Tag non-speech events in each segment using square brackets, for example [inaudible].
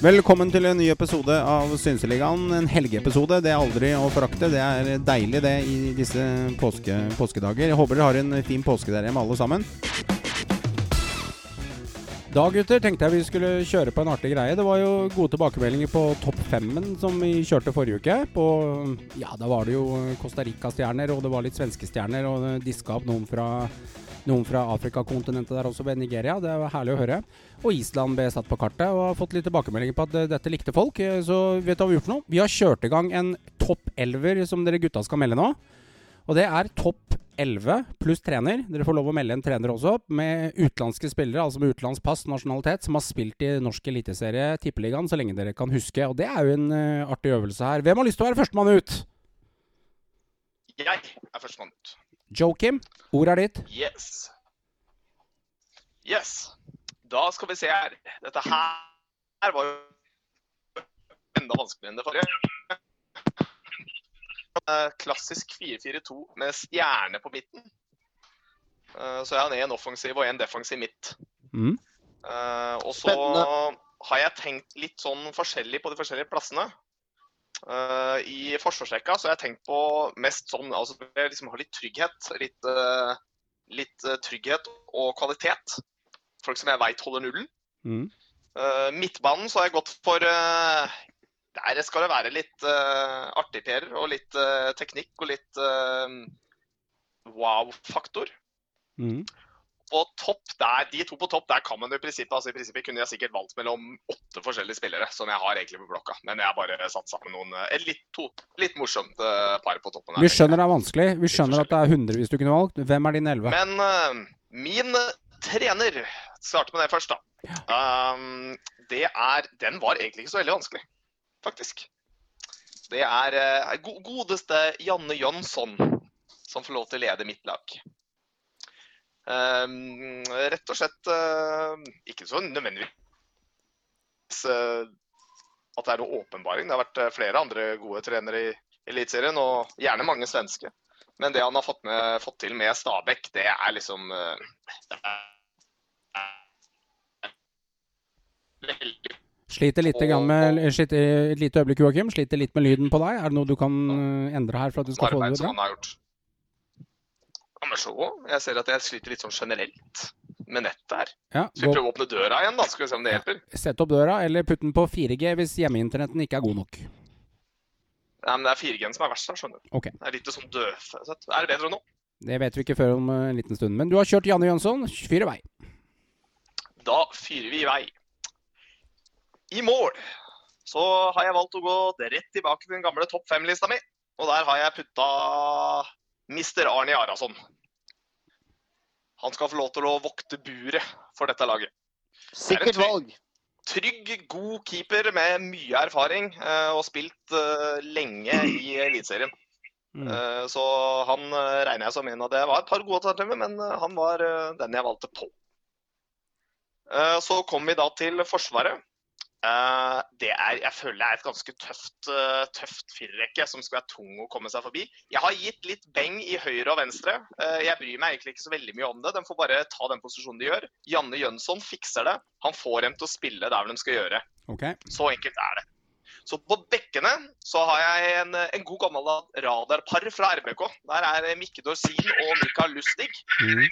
Velkommen til en ny episode av Synseligaen. En helgeepisode. Det er aldri å forakte. Det er deilig, det, i disse påske, påskedager. Jeg håper dere har en fin påske der hjemme, alle sammen. Da, gutter, tenkte jeg vi skulle kjøre på en artig greie. Det var jo gode tilbakemeldinger på topp femmen som vi kjørte forrige uke. På, ja, da var det jo Costa Rica-stjerner, og det var litt svenske stjerner, og diska opp noen fra noen fra Afrikakontinentet der også, ved Nigeria. Det var herlig å høre. Og Island ble satt på kartet, og har fått litt tilbakemeldinger på at uh, dette likte folk. Eh, så vet du hva vi har gjort noe? Vi har kjørt i gang en topp elver som dere gutta skal melde nå. Og det er topp 11 pluss trener. Dere får lov å melde en trener også, med utenlandske spillere, altså med utenlandsk pass, nasjonalitet, som har spilt i norsk eliteserie, Tippeligaen, så lenge dere kan huske. Og det er jo en uh, artig øvelse her. Hvem har lyst til å være førstemann ut? Jeg er førstemann ut. Joakim, ordet er ditt. Yes. Yes. Da skal vi se her. Dette her var jo enda vanskeligere enn det forrige. Eh, klassisk 4-4-2 med stjerne på midten. Eh, så jeg har en offensiv og en defensiv midt. Mm. Eh, og så har jeg tenkt litt sånn forskjellig på de forskjellige plassene. Uh, I forsvarsrekka så har jeg tenkt på mest sånn altså liksom ha litt trygghet. Litt, litt trygghet og kvalitet. Folk som jeg veit holder nullen. Mm. midtbanen så har jeg gått for Der skal det være litt artig-Per og litt teknikk og litt wow-faktor. Mm Og topp der, De to på topp, der kan man i prinsippet altså i prinsippet kunne jeg sikkert valgt mellom åtte forskjellige spillere, som jeg har egentlig på blokka. Men jeg har bare satt sammen noen et litt, to, litt morsomt uh, par på toppen. Der. vi skjønner det er vanskelig. Vi skjønner at det er hundrevis du kunne valgt. Hvem er din elleve? Men uh, min trener Starter med det først, da. Um, det er Den var egentlig ikke så veldig vanskelig, faktisk. Det er uh, godeste Janne Jønsson som får lov til å lede mitt lag. Um, rett og slett uh, ikke så nødvendigvis uh, at det er noe åpenbaring. Det har vært flere andre gode trenere i Eliteserien, og gjerne mange svenske. Men det han har fått, med, fått til med Stabæk, det er liksom det er Sliter litt og, med, sliter, et lite øyeblikk, Joakim. Sliter litt med lyden på deg. Er det noe du kan endre her? for at du skal få det bra? Han har gjort. Ja, men så. Jeg ser at jeg sliter litt sånn generelt med nettet her. Ja, så vi prøver å åpne døra igjen, da. Skal vi se om det hjelper. Sett opp døra, eller putt den på 4G hvis hjemmeinternetten ikke er god nok. Nei, men det er 4G-en som er verst her, skjønner du. Okay. Det er litt sånn dødfødt. Er det bedre nå? Det vet vi ikke før om en liten stund. Men du har kjørt Janne Jønsson. Fyr i vei. Da fyrer vi i vei. I mål så har jeg valgt å gå rett tilbake til den gamle topp fem-lista mi. Og der har jeg putta Mr. Arne Arason. Han skal få lov til å vokte buret for dette laget. Sikkert valg. Trygg, god keeper med mye erfaring uh, og spilt uh, lenge i Eliteserien. Mm. Uh, så han regner jeg som en av det. var et par gode alternativer, men han var den jeg valgte på. så kom vi da til Forsvaret. Uh, det er, jeg føler det er et ganske tøft, uh, tøft firerrekke som skal være tung å komme seg forbi. Jeg har gitt litt beng i høyre og venstre. Uh, jeg bryr meg egentlig ikke så veldig mye om det. De får bare ta den posisjonen de gjør. Janne Jønsson fikser det. Han får dem til å spille der de skal gjøre. Okay. Så enkelt er det. Så på bekkene så har jeg en, en god gammel radarpar fra RBK. Der er Mikke Dorsin og Mikael Lustig mm.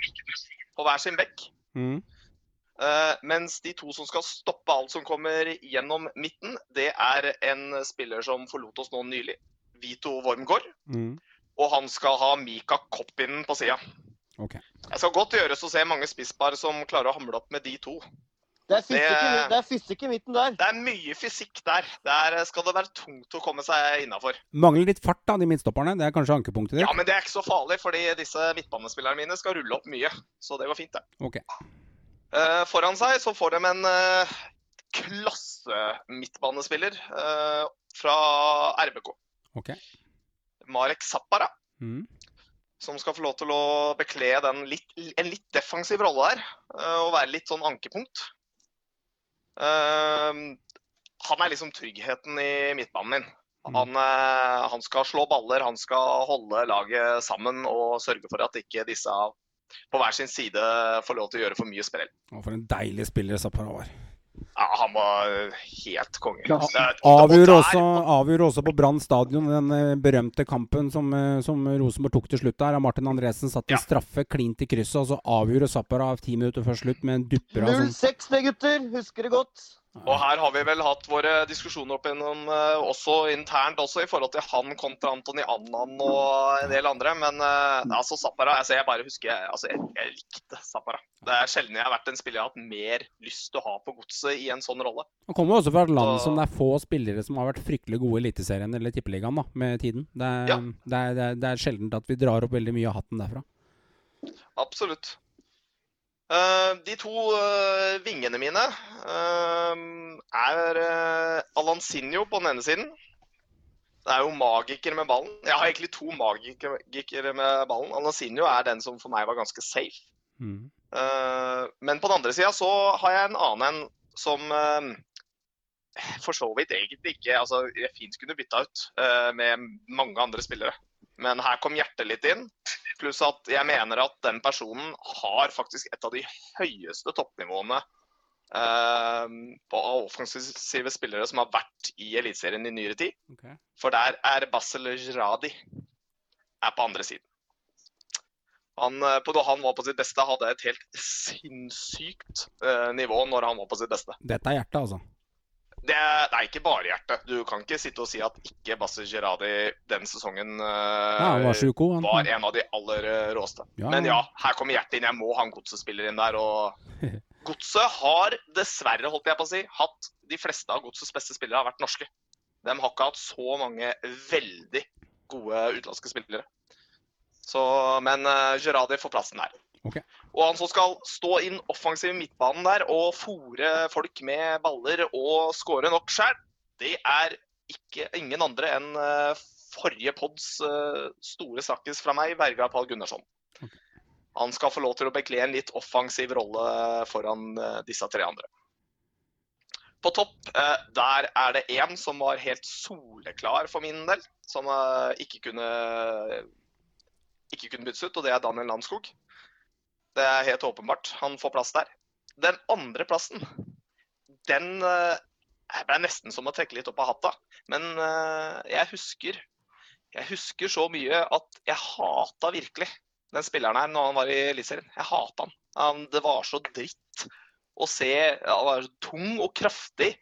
på hver sin bekk. Mm. Uh, mens de to som skal stoppe alt som kommer gjennom midten, det er en spiller som forlot oss nå nylig. Vito Wormgård. Mm. Og han skal ha Mika Koppinen på sida. Okay. Jeg skal godt gjøres å se mange spisspar som klarer å hamle opp med de to. Det er fysikk, det, det er fysikk i midten der. Det er mye fysikk der. Der skal det være tungt å komme seg innafor. Mangler litt fart, da, de midtstopperne. Det er kanskje ankepunktet ditt? Ja, men det er ikke så farlig, fordi disse midtbanespillerne mine skal rulle opp mye. Så det går fint, det. Okay. Uh, foran seg så får de en uh, klasse midtbanespiller uh, fra RBK. Okay. Marek Zappara. Mm. Som skal få lov til å bekle litt, en litt defensiv rolle her. og være litt sånn ankepunkt. han er liksom tryggheten i midtbanen min. Han, Han, han, skal slå baller, han skal holde laget sammen og sørge for at ikke disse på hver sin side får lov til å gjøre for mye sprell. Og for en deilig spiller Zappara var. Ja, han var helt konge. Avgjorde også, avgjør også på Brann stadion den eh, berømte kampen som, eh, som Rosenborg tok til slutt der. Martin Andresen satte ja. straffe klint i krysset, og så avgjorde Zappara ti minutter før slutt med en dupper 0-6 det, gutter. Husker det godt. Og her har vi vel hatt våre diskusjoner opp gjennom uh, også internt også, i forhold til han kontra Antony Annan og en del andre. Men uh, altså Zappara altså, Jeg bare husker altså, jeg, jeg likte Zappara. Det er sjelden jeg har vært en spiller jeg har hatt mer lyst til å ha på godset i en sånn rolle. Han kommer jo også fra et land som det er få spillere som har vært fryktelig gode i Eliteserien eller Tippeligaen da, med tiden. Det er, ja. det, er, det, er, det er sjeldent at vi drar opp veldig mye av hatten derfra. Absolutt. Uh, de to uh, vingene mine uh, er Alansinho på den ene siden. Det er jo magiker med ballen. Jeg har egentlig to magikere med ballen. Alansinho er den som for meg var ganske safe. Mm. men på den andre sida så har jeg en annen en som for så vidt egentlig ikke altså, jeg fint kunne bytta ut med mange andre spillere. Men her kom hjertet litt inn. Pluss at jeg mener at den personen har faktisk et av de høyeste toppnivåene uh, på offensive spillere som har vært i Eliteserien i nyere tid. Okay. For der er Basel Jiradi er på andre siden. Han, eh, da han var på sitt beste, hadde et helt sinnssykt uh, nivå når han var på sitt beste. Dette er hjertet, altså? Det er, det er, ikke bare hjertet. Du kan ikke sitte og si at ikke Bassi Gerradi den sesongen uh, ja, var, syko, var, en av de aller uh, råeste. Ja. Men ja, her kommer hjertet inn. Jeg må ha en godsespiller inn der. Og [laughs] Godset har dessverre, holdt jeg på å si, hatt de fleste av Godsets beste spillere har vært norske. De har ikke hatt så mange veldig gode utenlandske spillere. Så, men uh, Gerradi får plassen her. Okay. Og han som skal stå inn offensiv midtbanen der og fòre folk med baller og skåre nok sjøl, det er ikke, ingen andre enn uh, forrige pods uh, store snakkis fra meg, Berga Pall Gunnarsson. Okay. Han skal få lov til å bekle en litt offensiv rolle foran uh, disse tre andre. På topp der er det én som var helt soleklar for min del, som ikke kunne, ikke kunne byttes ut, og det er Daniel Landskog. Det er helt åpenbart. Han får plass der. Den andre plassen, den ble nesten som å trekke litt opp av hatta. Men uh, jeg husker jeg husker så mye at jeg hata virkelig den spilleren her når han var i Eliteserien. Jeg hata han. han. Det var så dritt å se. Han var tung og kraftig.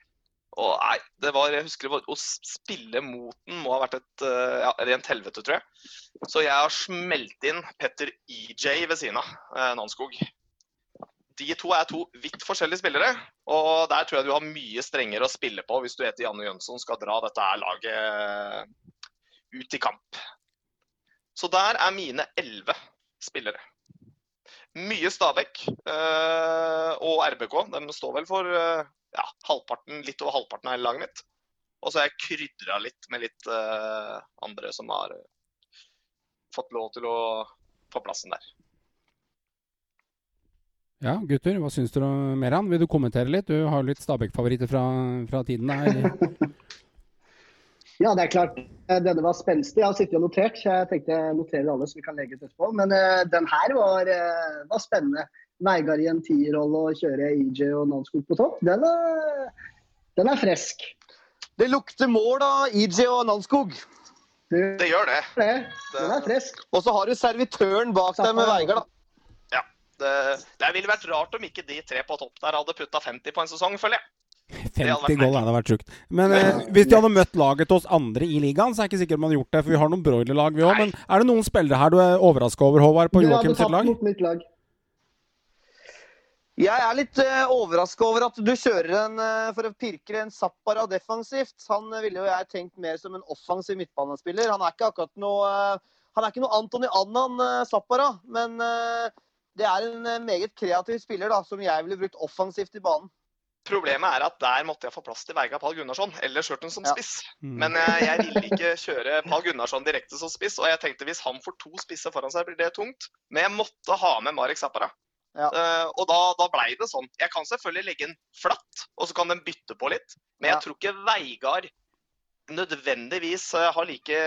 Og nei, det var, jeg husker var, Å spille mot den må ha vært et uh, ja, rent helvete, tror jeg. Så jeg har smelt inn Petter EJ ved siden av eh, Nanskog. De to er to vidt forskjellige spillere, og der tror jeg du har mye strengere å spille på hvis du heter Janne Jønsson skal dra dette laget uh, ut i kamp. Så der er mine elleve spillere. Mye Stabæk uh, og RBK. De står vel for uh, ja, halvparten, litt over halvparten av hele laget mitt. Og så har jeg krydra litt med litt uh, andre som har uh, fått lov til å få plassen der. Ja, gutter, hva syns dere mer han? Vil du kommentere litt? Du har litt Stabæk-favoritter fra, fra, tiden der. [laughs] ja, det er klart. Eh, denne var spenstig. Jeg har sittet og notert, så jeg tenkte jeg noterer alle så vi kan legge ut etterpå. Men uh, den her var, uh, var spennende. Veigar i en tierrolle og kjøre EJ og Nanskog på topp, den er, den er frisk. Det lukter mål av EJ og Nanskog. Det, det gjør det. det. Den er frisk. Og så har du servitøren bak deg med Veigar, da. Ja. Det, det ville vært rart om ikke de tre på topp der hadde putta 50 på en sesong, føler jeg. 50 goal hadde vært sjukt. Men eh, [laughs] hvis de hadde møtt laget til oss andre i ligaen, så er jeg ikke sikker om de hadde gjort det. For vi har noen broilerlag, vi òg. Men er det noen spillere her du er overraska over, Håvard, på Joakim sitt lag? Mot mitt lag. Jeg er litt uh, eh, overraska over at du kjører en uh, for å pirke en Zappara defensivt. Han uh, ville jo jeg tenkt mer som en offensiv midtbanespiller. Han er ikke akkurat noe uh, Han er ikke noe Antony Annan uh, Zappara, men det er en meget kreativ spiller da, som jeg ville brukt offensivt i banen. Problemet er at der måtte jeg få plass til Veiga Pall Gunnarsson, eller Skjørten som spiss. Ja. Mm. Men jeg, jeg ville ikke kjøre Pall Gunnarsson direkte som spiss. Og jeg tenkte hvis han får to spisser foran seg, blir det tungt. Men jeg måtte ha med Marek Zappara. Ja. Uh, og da, da blei det sånn. Jeg kan selvfølgelig legge den flatt, og så kan den bytte på litt. Men jeg tror ikke Veigard nødvendigvis har like,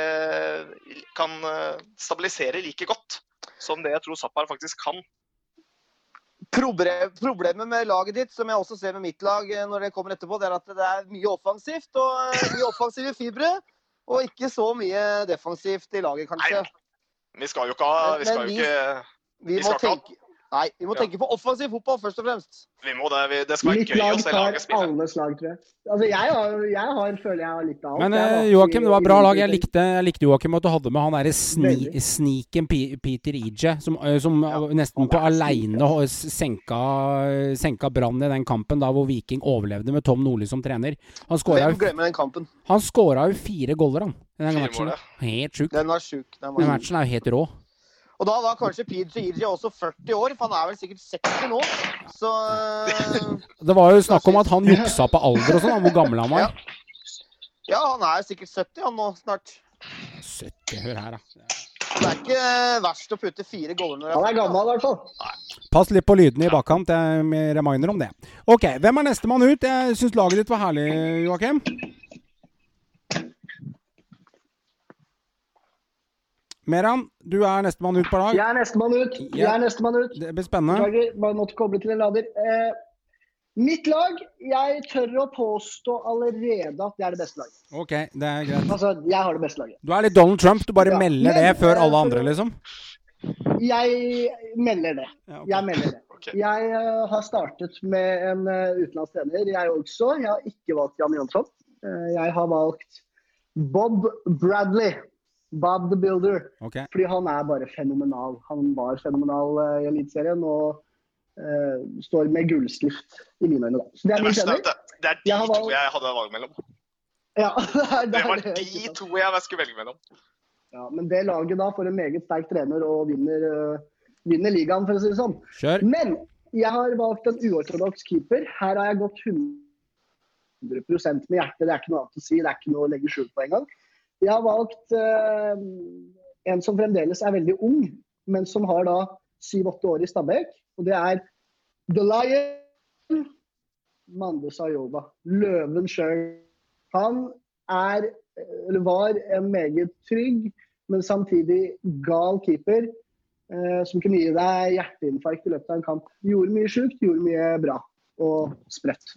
kan uh, stabilisere like godt som det jeg tror Zappar faktisk kan. Problemet med laget ditt, som jeg også ser med mitt lag eh, når det kommer etterpå, det er at det er mye offensivt og eh, mye offensive fibre. Og ikke så mye defensivt i laget, kanskje. Vi skal jo ikke ha Vi skal jo ikke Vi Vi skal ikke ha- tenke, nei, vi må Ja. tenke på offensiv fotball først og fremst. Vi må det. Vi, det skal være Mitt gøy å se laget spille. alle slag, tror jeg. Altså, jeg, har, jeg har, føler jeg har litt av alt. Men eh, Joakim, det var bra lag. Jeg likte, jeg likte Joakim at du hadde med han derre sni, sniken Peter Ije, som, eh, som Ja, nesten på aleine senka, senka Brann i den kampen da hvor Viking overlevde med Tom Nordli som trener. Han skåra jo, glemmer den kampen? han skåra jo fire goller, han. Den matchen. Helt sjukt. Den var sjuk. Den Den matchen er jo helt rå. Og da var kanskje Peter Iji også 40 år, for han er vel sikkert 60 nå. Så [laughs] Det var jo snakk om at han juksa på alder og sånn, hvor gammel han var. ja, han er sikkert 70 han nå snart. 70, hør her, da. Det er ikke verst å putte fire goller når Han er gammel, i hvert fall. Pass litt på lydene i bakkant. Med reminder om det. Ok, hvem er nestemann ut? Jeg syns laget ditt var herlig, Joakim. Meran, du er nestemann ut på lag. Jeg er nestemann ut. Jeg Ja. er nestemann ut. Det blir spennende. Beklager, bare måtte koble til en lader. Eh, mitt lag, jeg tør å påstå allerede at det er det beste laget. Ok, det er greit. Altså, jeg har det beste laget. Du er litt Donald Trump. Du bare Ja, melder men, det før eh, alle andre, liksom. Jeg melder det. Ja, okay. Jeg melder det. Okay. Jeg uh, har startet med en uh, utenlandsk trener, jeg også. Jeg har ikke valgt Jan Jonsson. Uh, jeg har valgt Bob Bradley. Bob the Builder. Okay. Fordi han er bare fenomenal. Han var fenomenal uh, i Eliteserien og uh, står med gullskrift i mine øyne. Da. Så det Det er min verste er det, det er de Jeg har to jeg hadde valg mellom. Ja, [laughs] det, er, Det var de to jeg skulle velge mellom. Ja, men det laget da får en meget sterk trener og vinner, uh, vinner ligaen, for å si det sånn. Kjør. Men jeg har valgt en uortodoks keeper. Her har jeg gått 100% med hjertet. Det er ikke noe annet å si. Det er ikke noe å legge skjul på engang. Jeg har valgt eh, en som fremdeles er veldig ung, men som har da syv-åtte år i Stabæk. Og det er The Lion Mande Sayova. Løven sjøl. Han er, eller var, en meget trygg, men samtidig gal keeper eh, som kunne gi deg hjerteinfarkt i løpet av en kamp. Gjorde mye sjukt, gjorde mye bra og sprøtt.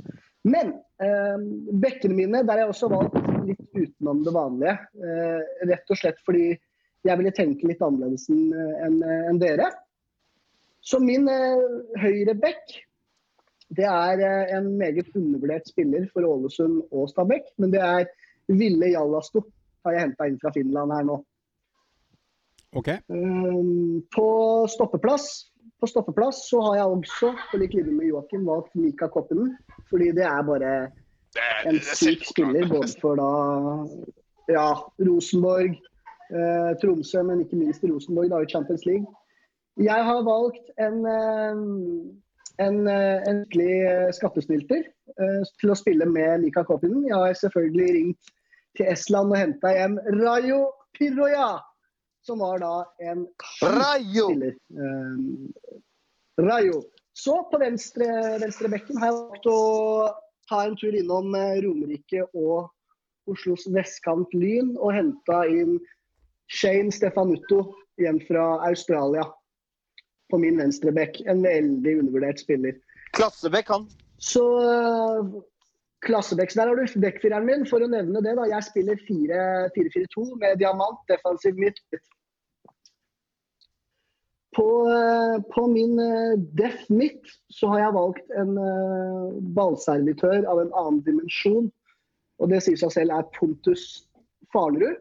Men eh, bekkene mine, der har jeg også valgt litt utenom det vanlige. Eh, rett og slett fordi jeg ville tenke litt annerledes enn enn- enn dere. Så min eh, høyre bekk, det er eh, en meget undervurdert spiller for Ålesund og Stabæk. Men det er Ville Jallasto, har jeg henta inn fra Finland her nå. Okay. Um, på stoppeplass på stoppeplass så har jeg også, på lik linje med Joakim, valgt Mika Koppenen. Fordi det er bare en syk spiller. Både for da ja, Rosenborg, eh, Tromsø, men ikke minst Rosenborg da i Champions League. Jeg har valgt en eh, en eh, endelig eh, skattesnylter eh, til å spille med Mika Koppinen. Jeg har selvfølgelig ringt til Estland og henta hjem Rayo Piroya, som var da en Rayo! spiller. Eh, Rayo. Så på venstre, venstre bekken har jeg valgt å ta en tur innom eh, Romerike og Oslos vestkant Lyn og henta inn Shane Stefanutto igjen fra Australia på min venstre bekk. En veldig undervurdert spiller. Klassebekk, han. Så Klassebekk, der har du backfireren min. For å nevne det, da. Jeg spiller 4-4-2 med diamant, defensiv midt. På, eh, på min eh, def midt så har jeg valgt en eh, ballservitør av en annen dimensjon. Og det sier seg selv er Pontus Farnerud.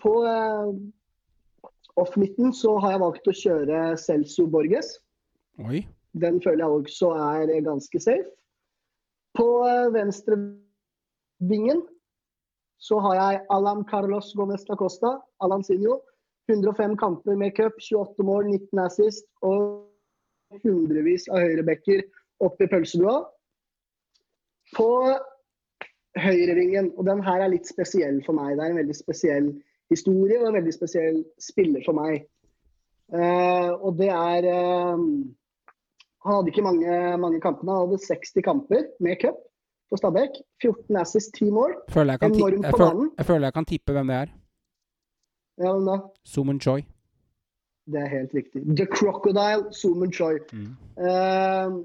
På off-midten så har jeg valgt å kjøre Celso Borges. Oi. Den føler jeg også er ganske safe. På venstrevingen venstre vingen så har jeg Alan Carlos Gomez da Costa, Alan Sinjo. 105 kamper med cup, 28 mål, 19 assist og hundrevis av høyrebacker opp i pølsebua. På høyrevingen, og den her er litt spesiell for meg. Det er en veldig spesiell historie og en veldig spesiell spiller for meg. Uh, og det er eh, han hadde ikke mange, mange kampene. Han hadde 60 kamper med cup for Stabæk. 14 asses, 10 mål. Føler jeg, Enormt jeg, på banen. jeg føler jeg kan tippe hvem det er. Ja, hvem da, Sumun Choi. Det er helt riktig. The Crocodile, Sumen Choi. Mm. Eh,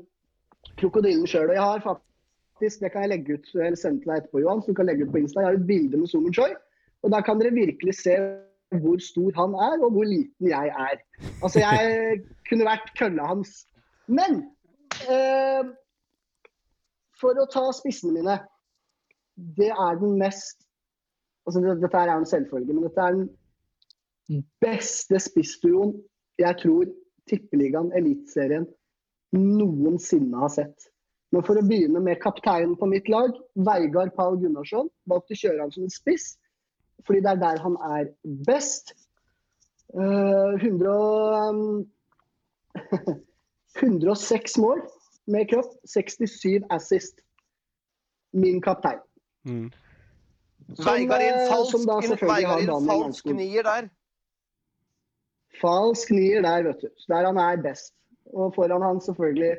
krokodillen sjøl. Og jeg har faktisk, det kan jeg legge ut, eller sende til deg etterpå, Johan, så du kan legge ut på Insta. Jeg har et bilde med Sumen Choi. Og der kan dere virkelig se hvor stor han er, og hvor liten jeg er. Altså, jeg kunne vært kølla hans. Men eh, for å ta spissene mine Det er den mest altså det, Dette er en selvfølge, men dette er den beste spissduoen jeg tror Tippeligaen, Eliteserien, noensinne har sett. Men for å begynne med kapteinen på mitt lag, Veigard Pall Gunnarsson, valgte å kjøre han som en spiss. Fordi det er der han er best. Uh, 100, um, 106 mål med cup, 67 assist. Min kaptein. Mm. Som, Veigard i en eh, falsk, som da selvfølgelig har i en falsk nier der. Falsk nier der, vet du. Der han er best. Og foran han selvfølgelig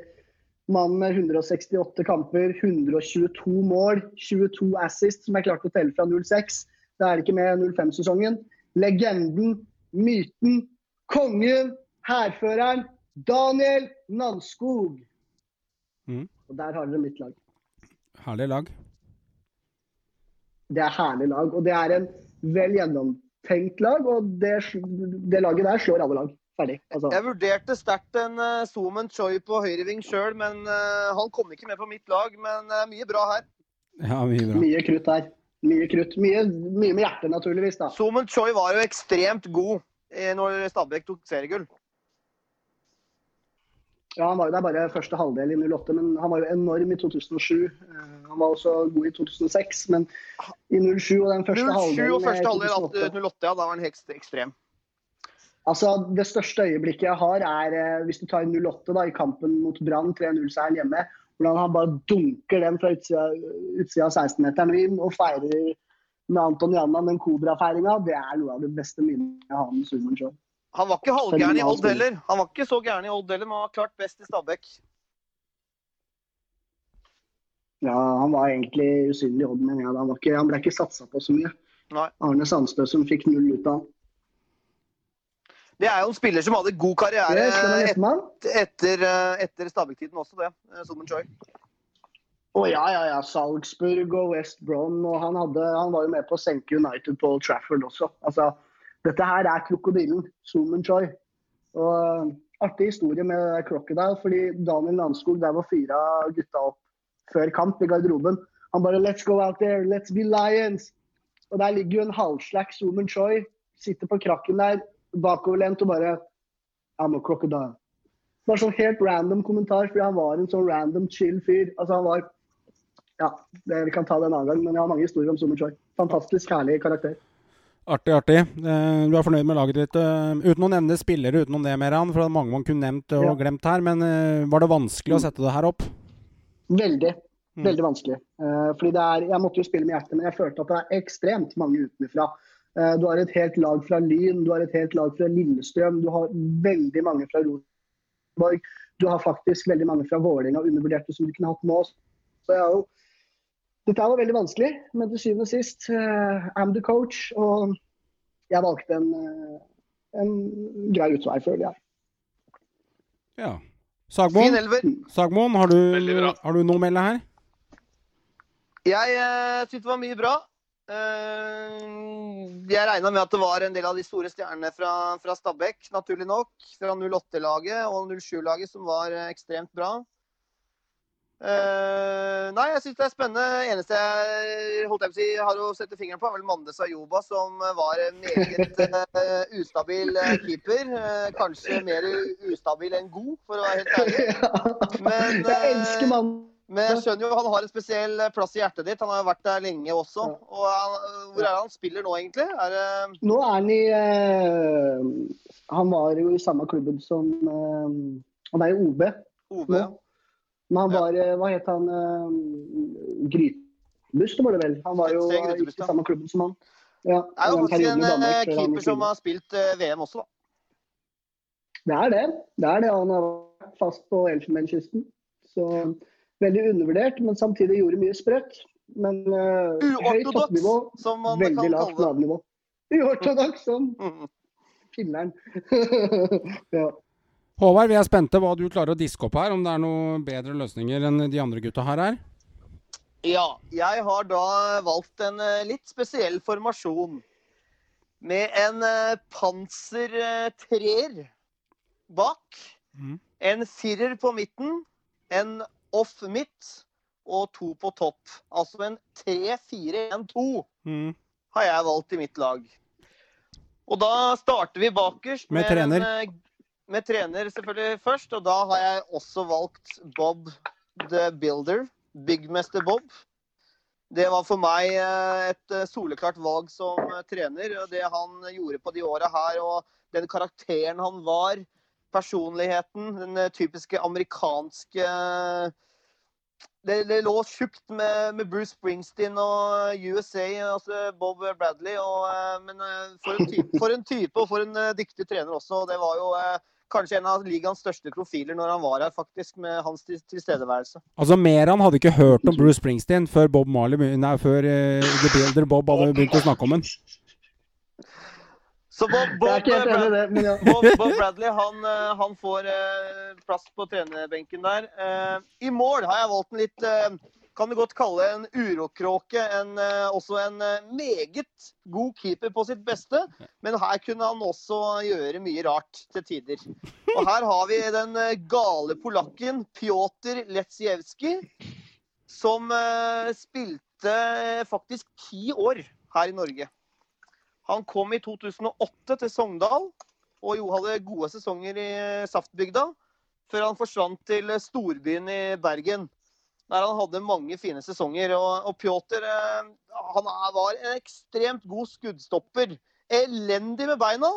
mannen med 168 kamper, 122 mål, 22 assist, som er klart å telle fra 06. Det er ikke med 05-sesongen. Legenden, myten, kongen, hærføreren, Daniel Nanskog. Mm. Og der har dere mitt lag. Herlig lag. Det er herlig lag, og det er en vel gjennomtenkt lag. Og det, det laget der slår alle lag. Ferdig. Altså. Jeg vurderte sterkt en uh, Zoomen Choi på høyreving sjøl, men uh, han kom ikke med på mitt lag. Men uh, mye bra her. Ja, mye bra. Mye krutt her. Mye krutt. Mye, mye med hjertet, naturligvis. da. Zoomen Choi var jo ekstremt god eh, når Stabæk tok seriegull. Ja, Han var jo der bare første halvdel i 08, men han var jo enorm i 2007. Eh, Han var også god i 2006, men i 07 og den første 07 halvdelen og første halvdel av 2008 08, ja. Da var han helt ekstrem. Altså, Det største øyeblikket jeg har, er eh, hvis du tar 08 da, i kampen mot Brann, 3-0-seieren hjemme. Hvordan han bare dunker den fra utsida, utsida av 16-meteren inn og feirer med Anton Janna, den Kobra-feiringa. Det er noe av det beste minnet jeg har med Suman Show. Han var ikke halvgæren i Odd heller. Han var ikke så gæren i Odd heller, men han var klart best i Stabæk. Ja, han var egentlig usynlig i Odd, men ja, han, var ikke, han ble ikke satsa på så mye. Nei. Arne Sandstø som fikk null ut av han. Det er jo en spiller som hadde god karriere et, etter, eh, etter Stabæk-tiden også, det. som en Choi. Å ja, ja, ja. Salzburg og West Brom. Og han, hadde, han var jo med på å senke United på Trafford også. Altså, dette her er krokodillen. Zoomen Choi. Og uh, artig historie med Crocodile, fordi Daniel Landskog der var fyra gutta opp før kamp i garderoben. Han bare 'Let's go out there. Let's be lions'. Og der ligger jo en halvslack Zoomen Choi. Sitter på krakken der, bakoverlent og bare 'I'm a crocodile'. Bare sånn helt random kommentar, fordi han var en sånn random chill fyr. Altså han var Ja, vi kan ta det en annen gang, men jeg har mange historier om Zoomen Choi. Fantastisk herlig karakter. Artig, artig. Eh, Du er fornøyd med laget ditt. eh, Uten å nevne spillere utenom det, Meran, for det er mange man kunne nevnt og Ja. glemt her. Men eh, var det vanskelig å sette det her opp? Veldig. Mm. Veldig vanskelig. Fordi det er, Jeg måtte jo spille med hjertet, men jeg følte at det er ekstremt mange utenfra. Du har et helt lag fra Lyn, du har et helt lag fra Lillestrøm, du har veldig mange fra Rosenborg. Du har faktisk veldig mange fra Vålerenga undervurderte som du kunne hatt med oss. Så jeg har jo Dette var veldig vanskelig, men til syvende og sist uh, I'm the coach. Og jeg valgte en, eh, en grei utvei, føler jeg. Ja. Sagmoen. Sagmoen har, du, har du noe å melde her? Jeg uh, syntes det var mye bra. Uh, jeg regna med at det var en del av de store stjernene fra, fra Stabæk, naturlig nok. Fra 08-laget og 07-laget, som var eh, ekstremt bra. Eh, nei, jeg syns det er spennende. Eneste jeg holdt jeg på å si, har å sette fingeren på, er vel Mandes Ayoba, som var en meget uh, ustabil eh, keeper. Uh, kanskje mer ustabil enn god, for å være helt ærlig. [laughs] Men, jeg elsker mannen. Men jeg skjønner jo han har en spesiell plass i hjertet ditt. Han har jo vært der lenge også. Og han, hvor er det han spiller nå, egentlig? Er det Nå er han i Han var jo i samme klubben som Han er i OB OB? nå. Men han var ja. Hva het han? Uh, Grytebust, var det vel. Han var jo i samme klubben som han. Ja, Det er jo faktisk en Danmark eh, keeper som har spilt eh, VM også, da. Det er det. Det er det. Han har vært fast på Elfenbenskysten. Så veldig undervurdert, men samtidig gjorde mye sprøtt. Men uh, høyt toppnivå, som man veldig lavt lavnivå. Uortodoks, som. [laughs] Filler'n. [laughs] ja. Håvard, vi er spente hva du klarer å diske opp her. Om det er noen bedre løsninger enn de andre gutta her er. Ja, jeg har da valgt en eh, litt spesiell formasjon. Med en pansertreer eh, bak. Mm. En firer på midten. En off midt. Og to på topp. Altså en 3-4-1-2 Mm. har jeg valgt i mitt lag. Og da starter vi bakerst. Med en, trener. eh, med trener selvfølgelig først. Og da har jeg også valgt Bob the Builder. Byggmester Bob. Det var for meg eh, et eh, soleklart valg som eh, trener. og Det han gjorde på de åra her, og den karakteren han var, personligheten, den typiske amerikanske det, det lå tjukt med, med Bruce Springsteen og USA, altså Bob Bradley. Og, men for en, type, for en type og for en dyktig trener også. og Det var jo kanskje en av ligaens største profiler når han var her, faktisk, med hans tilstedeværelse. Altså, Meran hadde ikke hørt om Bruce Springsteen før Bob Marley Nei, før uh, The Builder Bob hadde begynt å snakke om den. Så Bob, Bob, ikke helt enig i Brad- det, ja. Bob, Bob Bradley han, eh, han får eh, plass på trenerbenken der. Eh, I mål har jeg valgt en litt kan du godt kalle en urokråke. En, eh, også en eh, meget god keeper på sitt beste. Men her kunne han også gjøre mye rart til tider. Og her har vi den eh, gale polakken Pjotr Letsjevskij, som spilte faktisk ti år her i Norge. Han kom i 2008 til Sogndal og jo hadde gode sesonger i Saftbygda, før han forsvant til storbyen i Bergen. Der han hadde mange fine sesonger. Og, og Pjotr eh, han var en ekstremt god skuddstopper. Elendig med beina.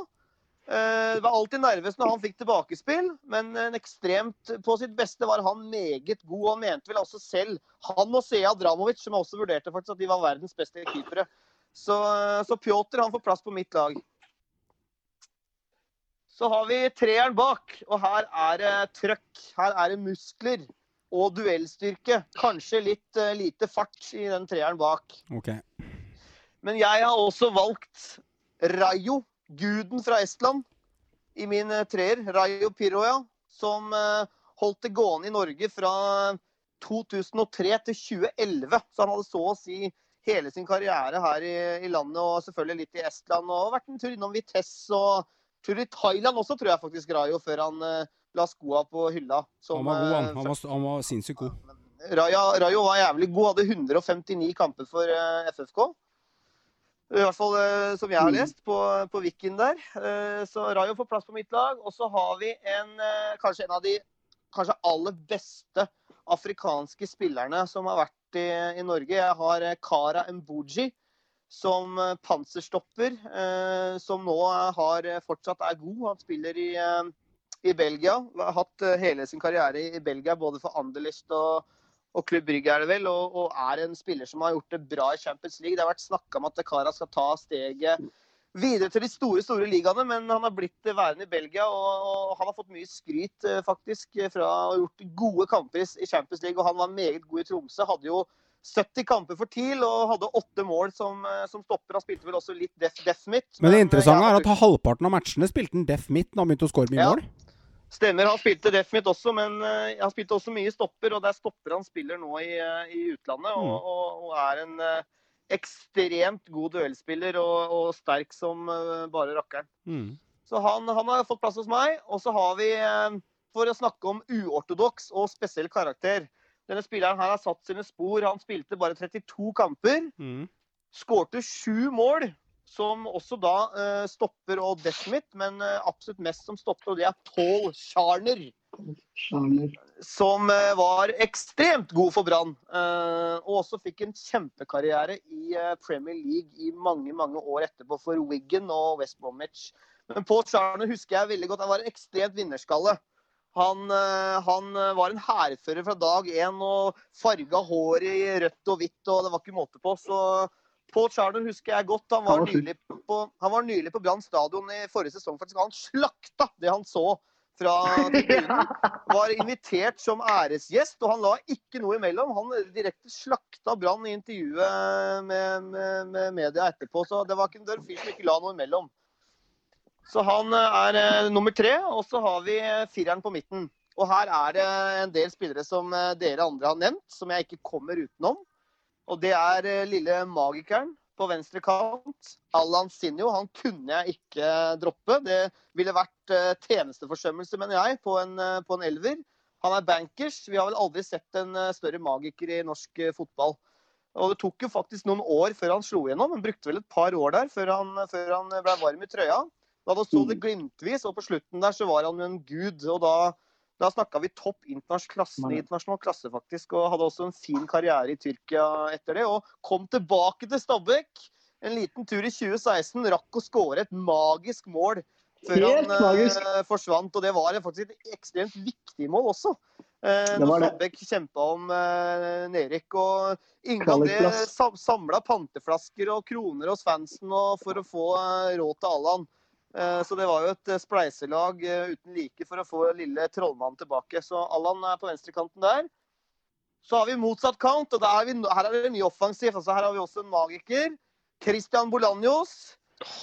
Det var alltid nervøs når han fikk tilbakespill, men en ekstremt på sitt beste var han meget god. Han mente vel også selv, han og Sea Dramovic, som jeg også vurderte faktisk at de var verdens beste keepere. Så, så Pjotr får plass på mitt lag. Så har vi treeren bak, og her er det trøkk. Her er det muskler og duellstyrke. Kanskje litt uh, lite fart i den treeren bak. Okay. Men jeg har også valgt Rayo, guden fra Estland, i min eh, treer. Rayo Piroja, som uh, holdt det gående i Norge fra 2003 til 2011. Så han hadde så å si hele sin karriere her i, i landet, og selvfølgelig litt i Estland. Og vært en tur innom Vitesse og tur i Thailand også, tror jeg faktisk, Rayo, før han eh, la skoa på hylla. som, Han var god, han. eh, Han var, han var sinnssykt god. Raja, Rajo var jævlig god, hadde 159 kamper for eh, FFK. I hvert fall eh, som jeg har Mm. lest på, på der. Så Rajo får plass på mitt lag. Og så har vi en, kanskje en av de kanskje aller beste afrikanske spillerne som har vært i, i Norge. Jeg har Kara Mbuji som panserstopper, som nå har, fortsatt er god. Han spiller i, i Belgia. Har hatt eh, hele sin karriere i Belgia, både for Anderlecht og, og Klubb Brygge, er det vel. Og, og er en spiller som har gjort det bra i Champions League. Det har vært snakka om at Kara skal ta steget videre til de store store ligaene, men han har blitt værende i Belgia. Og, han har fått mye skryt eh, faktisk fra å ha gjort gode kamper i Champions League. Og han var meget god i Tromsø. Hadde jo 70 kamper for TIL og hadde åtte mål som, eh, som stopper. Han spilte vel også litt def, def midt. Men det eh, interessante er at halvparten av matchene spilte han def midt når han begynte å score mye Ja. mål. Stemmer, han spilte ref også, men eh, han spilte også mye stopper. Og det er stopper han spiller nå i, eh, i utlandet, og, Mm. og, og er en eh, ekstremt god duellspiller og, og sterk som bare rakkeren. Mm. Så han, han har fått plass hos meg. Og så har vi, for å snakke om uortodoks og spesiell karakter Denne spilleren her har satt sine spor. Han spilte bare 32 kamper. Mm. Skårte sju mål, som også da eh, stopper og Desmith, men eh, absolutt mest som stopper, og det er Paul Charner som eh, var ekstremt god for Brann. eh, Og også fikk en kjempekarriere i eh, Premier League i mange mange år etterpå for Wiggen og West Bromwich. Men Paul Charner husker jeg veldig godt. Han var en ekstremt vinnerskalle. Han, eh, han var en hærfører fra dag én og farga håret i rødt og hvitt, og det var ikke måte på. Så Paul Charner husker jeg godt. Han var Han var nylig på, han på Brann stadion i forrige sesong. faktisk. Han slakta det han så fra tribunen [laughs] var invitert som æresgjest, og han la ikke noe imellom. Han direkte slakta Brann i intervjuet med, med, med media etterpå, så det var ikke en fyr som ikke la noe imellom. Så han er eh, nummer tre. Og så har vi eh, fireren på midten. Og her er det en del spillere som eh, dere andre har nevnt, som jeg ikke kommer utenom. Og det er eh, lille magikeren på venstre kant. Allan Sinjo. Han kunne jeg ikke droppe. Det ville vært eh, tjenesteforsømmelse, mener jeg, på en, eh, på en elver. Han er bankers. Vi har vel aldri sett en større magiker i norsk fotball. Og det tok jo faktisk noen år før han slo igjennom. Han brukte vel et par år der før han, før han ble varm i trøya. Da det så det glimtvis, og på slutten der så var han jo en gud. Og da, da snakka vi topp internasjonal klasse, internasjonal klasse, faktisk. Og hadde også en fin karriere i Tyrkia etter det. Og kom tilbake til Stabæk. En liten tur i 2016. Rakk å skåre et magisk mål før Helt han eh, forsvant. Og det var faktisk et ekstremt viktig mål også. Eh, Det når. Stabæk kjempa om eh, nedrykk. Og Inge André samla panteflasker og kroner hos fansen og for å få eh, råd til Allan. Eh, Så det var jo et eh, spleiselag eh, uten like for å få lille trollmannen tilbake. Så Allan er på venstrekanten der. Så har vi motsatt kant, og er vi, her er det mye offensivt. Altså, her har vi også en magiker. Christian Bolanjos.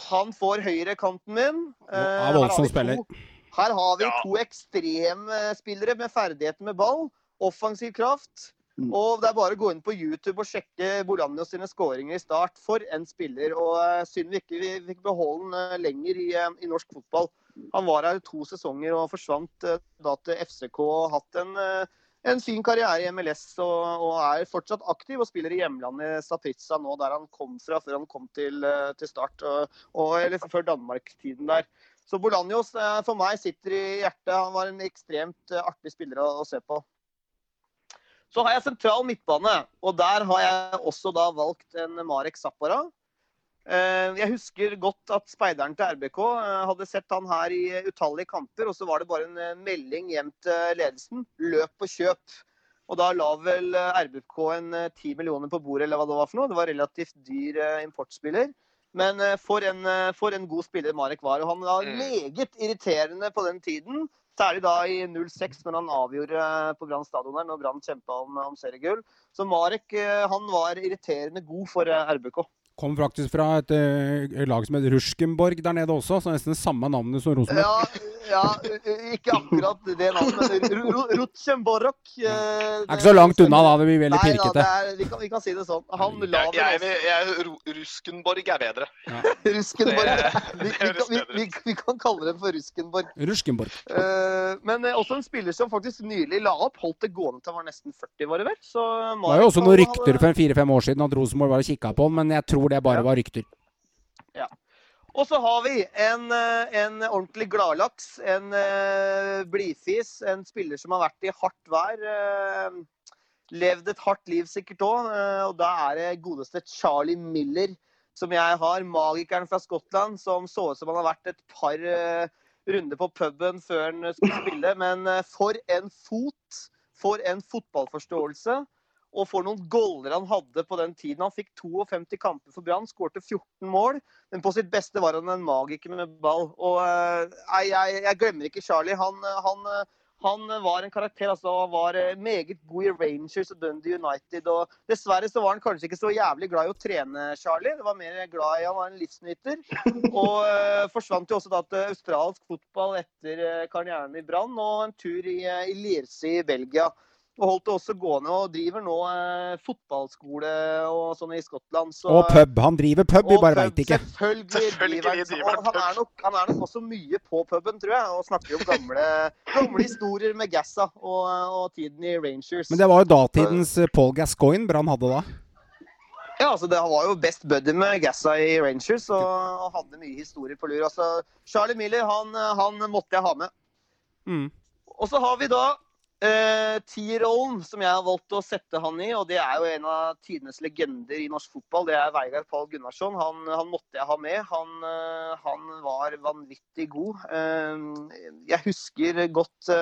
Han får høyrekanten min. Vi to- spiller. Her har vi to ekstremspillere med ferdigheter med ball. Offensiv kraft. Mm. Og det er bare å gå inn på YouTube og sjekke Bolanjo sine skåringer i start. For en spiller. Og eh, synd vi ikke vi fikk beholde den eh, lenger i, eh, i norsk fotball. Han var her to sesonger og forsvant da til FCK og hatt en, en fin karriere i MLS. Og, og er fortsatt aktiv og spiller i hjemlandet Sapritsa nå, der han kom fra før han kom til, til start. Og, og, eller før Danmark-tiden der. Så Bolanjos for meg sitter i hjertet. Han var en ekstremt artig spiller å, å se på. Så har jeg sentral midtbane, og der har jeg også da valgt en Marek Zappara. Eh, Jeg husker godt at speideren til RBK eh, hadde sett han her i utallige kamper, og så var det bare en eh, melding hjem til ledelsen. Løp og kjøp. Og da la vel RBK en ti 10 millioner på bordet, eller hva det var for noe. Det var relativt dyr importspiller. Men for en, for en god spiller Marek var. Og han var Mm. meget irriterende på den tiden. Særlig da i 06, når han avgjorde eh, på Brann stadion her, når Brann kjempa om, om seriegull. Så Marek eh, han var irriterende god for eh, RBK. Kom faktisk fra et eh, lag som het Ruskenborg der nede også, så nesten samme navnet som Rosenborg. Ja, ja, ikke akkurat det navnet, men Rutsenborg. Ru- eh, Det er ikke så langt unna, da. Det blir veldig Nei da, pirkete. det er, vi, kan, vi kan si det sånn. Han la Jeg, jeg, jeg, jeg, Ruskenborg er bedre. [laughs] Ruskenborg. Det- Vi, det vi, høres kan- vi, vi, vi kan kalle dem for Ruskenborg. Ruskenborg. Uh, men eh, også en spiller som faktisk nylig la opp. Holdt det gående til han var nesten 40, var det vel? Så Det var jo også noen rykter for fire-fem år siden at Rosenborg var og kikka på han, men jeg tror det bare Ja. var rykter. Og så har vi en, eh, en ordentlig gladlaks, en uh, blidfis, en spiller som har vært i hardt vær. Uh, levd et hardt liv sikkert òg, og da er det godeste Charlie Miller som jeg har. Magikeren fra Skottland som så ut som han har vært et par uh, runder på puben før han skulle spille. Men eh, for en fot! For en fotballforståelse. Og for noen goller han hadde på den tiden. Han fikk 52 kamper for Brann, skårte 14 mål. Men på sitt beste var han en magiker med ball. Og eh, nei, jeg, jeg glemmer ikke Charlie. Han, eh, han, eh, han var en karakter. altså Han var meget god i Rangers og Dundee United. og Dessverre så var han kanskje ikke så jævlig glad i å trene, Charlie. Det var mer glad i Han var en livsnyter. Og uh, forsvant jo også da til australsk fotball etter karrieren i Brann og en tur i, i Lierse i Belgia. Og holdt det også gående og driver nå eh, fotballskole og sånn i Skottland. Så, Og pub. Han driver pub, vi bare veit ikke. Selvfølgelig, Selvfølgelig driver han- driver han og han, er nok, han er nok også mye på puben, tror jeg, og snakker om gamle, gamle historier med Gassa og, og tiden i Rangers. Men det var jo datidens eh, Paul Gascoigne Brann hadde da. Ja, altså Det var jo best buddy med Gassa i Rangers og, og hadde mye historier på lur. Altså, Charlie Miller han, han måtte jeg ha med. Mm. Og så har vi da eh, T-rollen, som jeg har valgt å sette han i. Og det er jo en av tidenes legender i norsk fotball. Det er Veigar Pall Gunnarsson. Han, han måtte jeg ha med. Han, eh, han var vanvittig god. Eh, jeg husker godt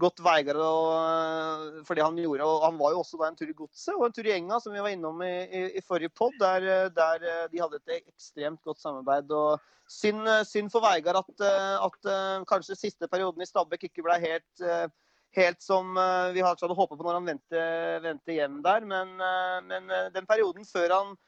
godt Vegard og, fordi han gjorde og Han var jo også da en tur i Godset og en tur i Enga, som vi var innom i, i, i forrige pod, der, der de hadde et ekstremt godt samarbeid. og Synd, synd for Veigar at, at kanskje siste perioden i Stabæk ikke ble helt, helt som eh, vi hadde håpet på når han vendte, vendte hjem der. Men, eh, men eh, den perioden før han,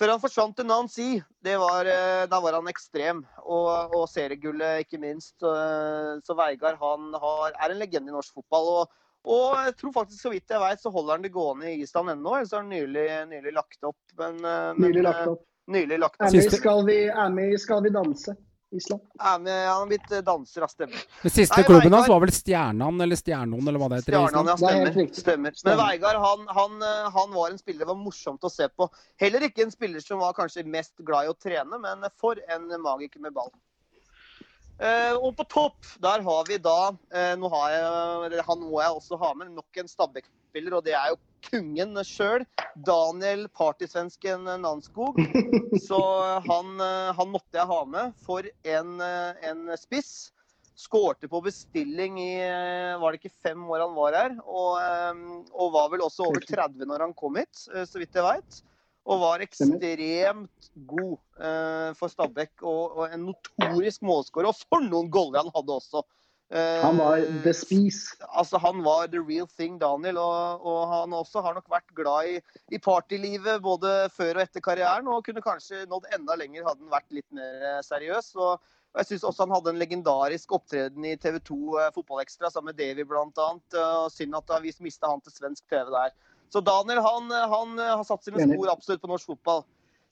Før han forsvant til Nancy, det var, da var han ekstrem. Og, og seriegullet, ikke minst. Så Veigard han har, er en legende i norsk fotball. Og, og jeg tror faktisk, så vidt jeg vet, så holder han det gående i Island ennå. Så har han nylig, nylig lagt opp. Men, men, Nylig lagt opp. Nylig lagt opp. Er skal vi, Amy, skal vi danse? Island. Ja, men han har blitt eh, danser av stemmer. Den siste Nei, klubben hans var vel Stjernan eller Stjernon, eller hva det heter? Stjernan, ja. Er Stemmer. Nei, stemmer. Men. Veigard han, han, eh, han var en spiller det var morsomt å se på. Heller ikke en spiller som var kanskje mest glad i å trene, men for en magiker med ball. Eh, og på topp, der har vi da eh, nå har jeg, Han må jeg også ha med nok en Stabæk-spiller, og det er jo kungen sjøl. Daniel partysvensken Nanskog. [laughs] Så han, eh, han måtte jeg ha med for en, eh, en spiss. Skårte på bestilling i eh, var det ikke fem år han var her. Og, eh, og var vel også over 30 når han kom hit, eh, så vidt jeg veit. Og var ekstremt god eh, for Stabæk. Og, og en notorisk målskårer. Og for noen goller han hadde også. Eh, Han var the spice. Altså, han var the real thing, Daniel. Og, og han også har nok vært glad i, i partylivet både før og etter karrieren. Og kunne kanskje nådd enda lenger hadde han vært litt mer eh, seriøs. Og, og jeg syns også han hadde en legendarisk opptreden i TV 2 eh, Fotballekstra sammen med Davy bl.a. Synd at vi mista han til svensk TV der. Så Daniel han, han har satt sine spor absolutt på norsk fotball.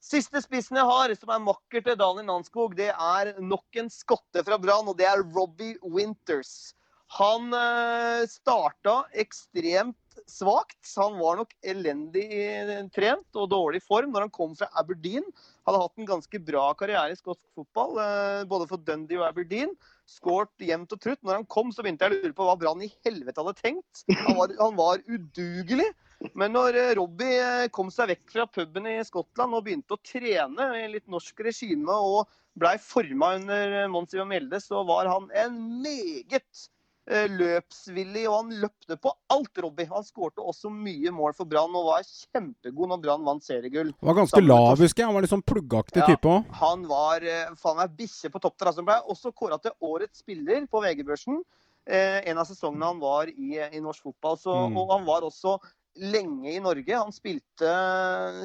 Siste spissen jeg har, som er makker til Daniel Nanskog, det er nok en skotte fra Brann, og det er Robbie Winters. Han eh, starta ekstremt svakt. Han var nok elendig eh, trent og dårlig form når han kom fra Aberdeen. Hadde hatt en ganske bra karriere i skotsk fotball, eh, både for Dundee og Aberdeen. Skåret jevnt og trutt. Når han kom, så begynte jeg å lure på hva Brann i helvete hadde tenkt. Han var, han var udugelig. Men når eh, Robbie eh, kom seg vekk fra puben i Skottland og begynte å trene i litt norsk regime og blei forma under eh, Mons Ivar Mjelde, så var han en meget løpsvillig, og han løpte på alt, Robbie. Han skårte også mye mål for Brann og var kjempegod når Brann vant seriegull. Han var ganske lav, husker jeg. Han var litt sånn pluggaktig Ja. type òg. Han var faen meg bikkje på topp der. Altså, han ble også kåra til årets spiller på VG-børsen. Eh, en av sesongene han var i, i norsk fotball. Så, Mm. Og han var også lenge i Norge. Han spilte,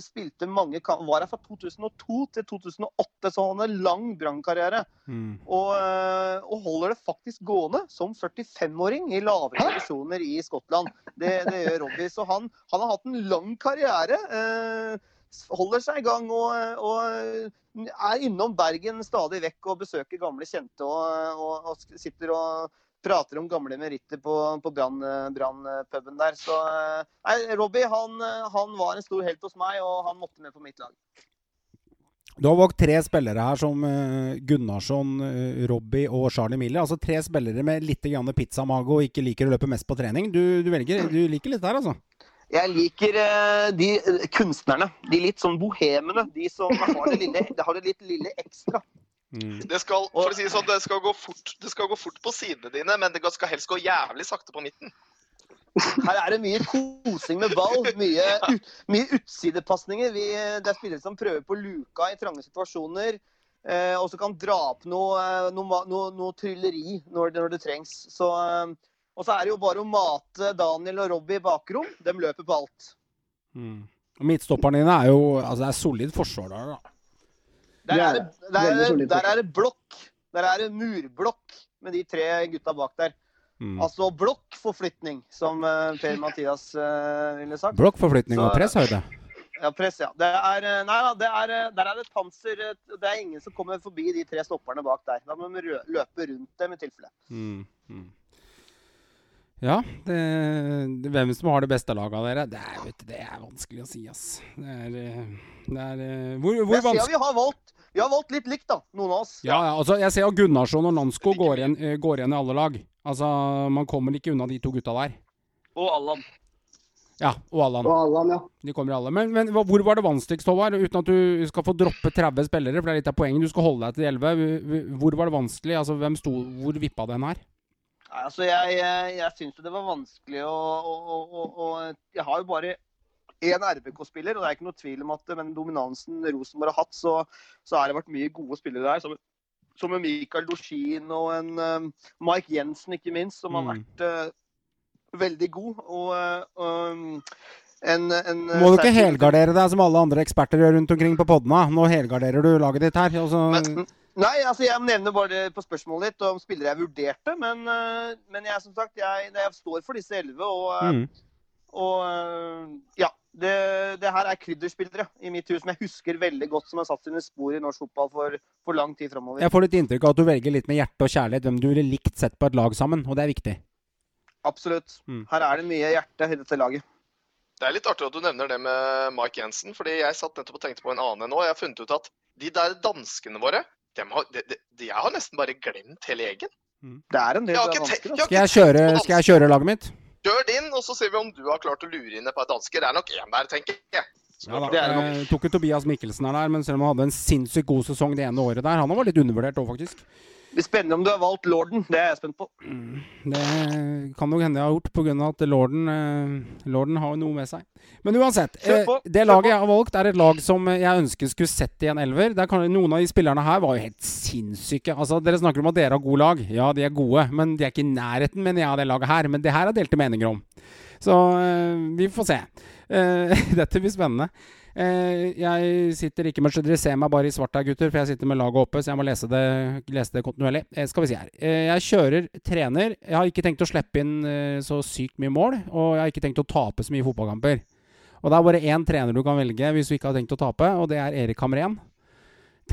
spilte mange kamper Var her fra 2002 til 2008, så han har en lang brannkarriere. Mm. Og, eh, og holder det faktisk gående som 45-åring i lavere divisjoner i Skottland. Det, det gjør Robbie. Så han, han har hatt en lang karriere. Eh, holder seg i gang og, og er innom Bergen stadig vekk og besøker gamle kjente og, og, og sitter og prater om gamle meritter på, på Brann- Brann-puben der. Så eh, nei, Robbie han, han var en stor helt hos meg, og han måtte med på mitt lag. Du har valgt tre spillere her som eh, Gunnarsson, eh, Robbie og Charlie Miller. Altså tre spillere med litt pizzamage og ikke liker å løpe mest på trening. Du, du, velger, du liker litt der, altså? Jeg liker eh, de eh, kunstnerne. De litt sånn bohemene. De som har det lille, har det litt lille ekstra. Mm. Det skal, for å si sånn, det skal, gå fort, det skal gå fort på sidene dine, men det skal helst gå jævlig sakte på midten. Her er det mye kosing med ball. Mye, mye utsidepasninger. Det er spillere som prøver på luka i trange situasjoner. Eh, og så kan dra opp noe, eh, noe, noe, noe trylleri når, det- når det trengs. Så, eh, og så er det jo bare å mate Daniel og Robbie i bakrom. De løper på alt. Mm. Og Midtstopperne dine er jo altså det er solid forsvar der, da. Der er det, det. der er det, der er det blokk. Der er det murblokk med de tre gutta bak der. Mm. Altså blokkforflytning, som eh, Per-Mathias eh, ville sagt. Blokkforflytning og presshøyde. Ja, press, ja. Det er, eh, nei da, det er, der er det panser. Det er ingen som kommer forbi de tre stopperne bak der. Da må vi løpe rundt dem i tilfelle. Mm. Mm. Ja, det, det, hvem som har det beste laget av dere, det er, vet du, det er vanskelig å si, ass. Det er, det er Hvor, hvor Jeg ser vanskelig vi har valgt vi har valgt litt likt, da, noen av oss. Ja, ja, altså, jeg ser at Gunnarsson og Nansko går igjen, eh, går igjen i alle lag. Altså, Man kommer ikke unna de to gutta der. Og Allan. Ja, og Allan. Og Allan, ja. De kommer i alle. Men, men hvor var det vanskeligst, Håvard? Uten at du skal få droppe 30 spillere, for det er litt av poenget. Du skal holde deg til 11. Hvor var det vanskelig? Altså, hvem sto, Hvor vippa den her? Altså, jeg, jeg, jeg syns det var vanskelig å, å, å, å, Jeg har jo bare én RBK-spiller, og det er ikke noe tvil om at med den dominansen Rosenborg har hatt, så, så har det vært mye gode spillere der. Som, som en Mikael Dorsin og en um, Mike Jensen, ikke minst, som har Mm. vært uh, veldig god. Og, eh, um, en, en Må du ikke helgardere deg som alle andre eksperter gjør rundt omkring på podene? Nå helgarderer du laget ditt her. Og så, Nei, altså jeg nevner bare det på spørsmålet ditt om spillere jeg vurderte. Men, eh, men jeg som sagt, jeg, jeg står for disse elleve. Og, eh, mm. og eh, ja. Det, det her er krydderspillere i mitt hus som jeg husker veldig godt, som har satt sine spor i norsk fotball for, for lang tid framover. Jeg får litt inntrykk av at du velger litt med hjerte og kjærlighet hvem du ville likt sett på et lag sammen, og det er viktig. Absolutt. Mm. Her er det mye hjerte i dette laget. Det er litt artig at du nevner det med Mike Jensen, fordi jeg satt nettopp og tenkte på en annen en nå. Jeg har funnet ut at de der danskene våre har, de, de, de, Jeg har nesten bare glemt hele egen. Det er en del Jeg jeg Skal jeg kjøre, skal jeg kjøre laget mitt? Kjør din, og så ser vi om du har klart å lure inn et par dansker. Det er nok én der, tenker jeg. Ja, da. Det er det nok. Jeg tok jo Tobias Mikkelsen her der, men selv om han hadde en sinnssykt god sesong det ene året der, han var litt undervurdert òg, faktisk. Det blir spennende om du har valgt Lorden. Det er jeg spent på. Det kan nok hende jeg har gjort, pga. at lorden, eh, lorden har noe med seg. Men uansett. Eh, på, det laget jeg har valgt, er et lag som jeg ønsker skulle sett i en elver. Der kan, noen av de spillerne her var jo helt sinnssyke. Altså, Dere snakker om at dere har gode lag. Ja, de er gode, men de er ikke i nærheten, mener jeg, av det laget her. Men det her er delte meninger om. Så eh, vi får se. [laughs] Dette blir spennende. Eh, jeg sitter ikke med Dere ser meg bare i svart her, gutter, for jeg sitter med laget oppe, så jeg må lese det, lese det kontinuerlig. Eh, skal vi si her. Eh, jeg kjører trener. Jeg har ikke tenkt å slippe inn så sykt mye mål, og jeg har ikke tenkt å tape så mye fotballkamper. Og det er bare én trener du kan velge hvis du ikke har tenkt å tape, og det er Erik Hamren.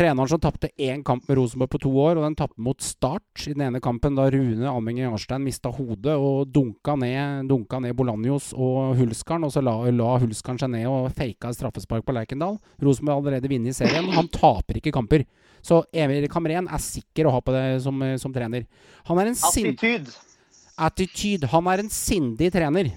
Treneren som tapte én kamp med Rosenborg på to år, og den tapte mot Start i den ene kampen da Rune Almengen Jarstein mista hodet og dunka ned, dunka ned Bolanjos og Hulskaren, og så la, la Hulskaren seg ned og faka et straffespark på Lerkendal. Rosenborg har allerede vunnet serien. Han taper ikke kamper. Så Emil Kamren er sikker å ha på det som, som trener. Han er en sin Attityd. Han er en sindig trener.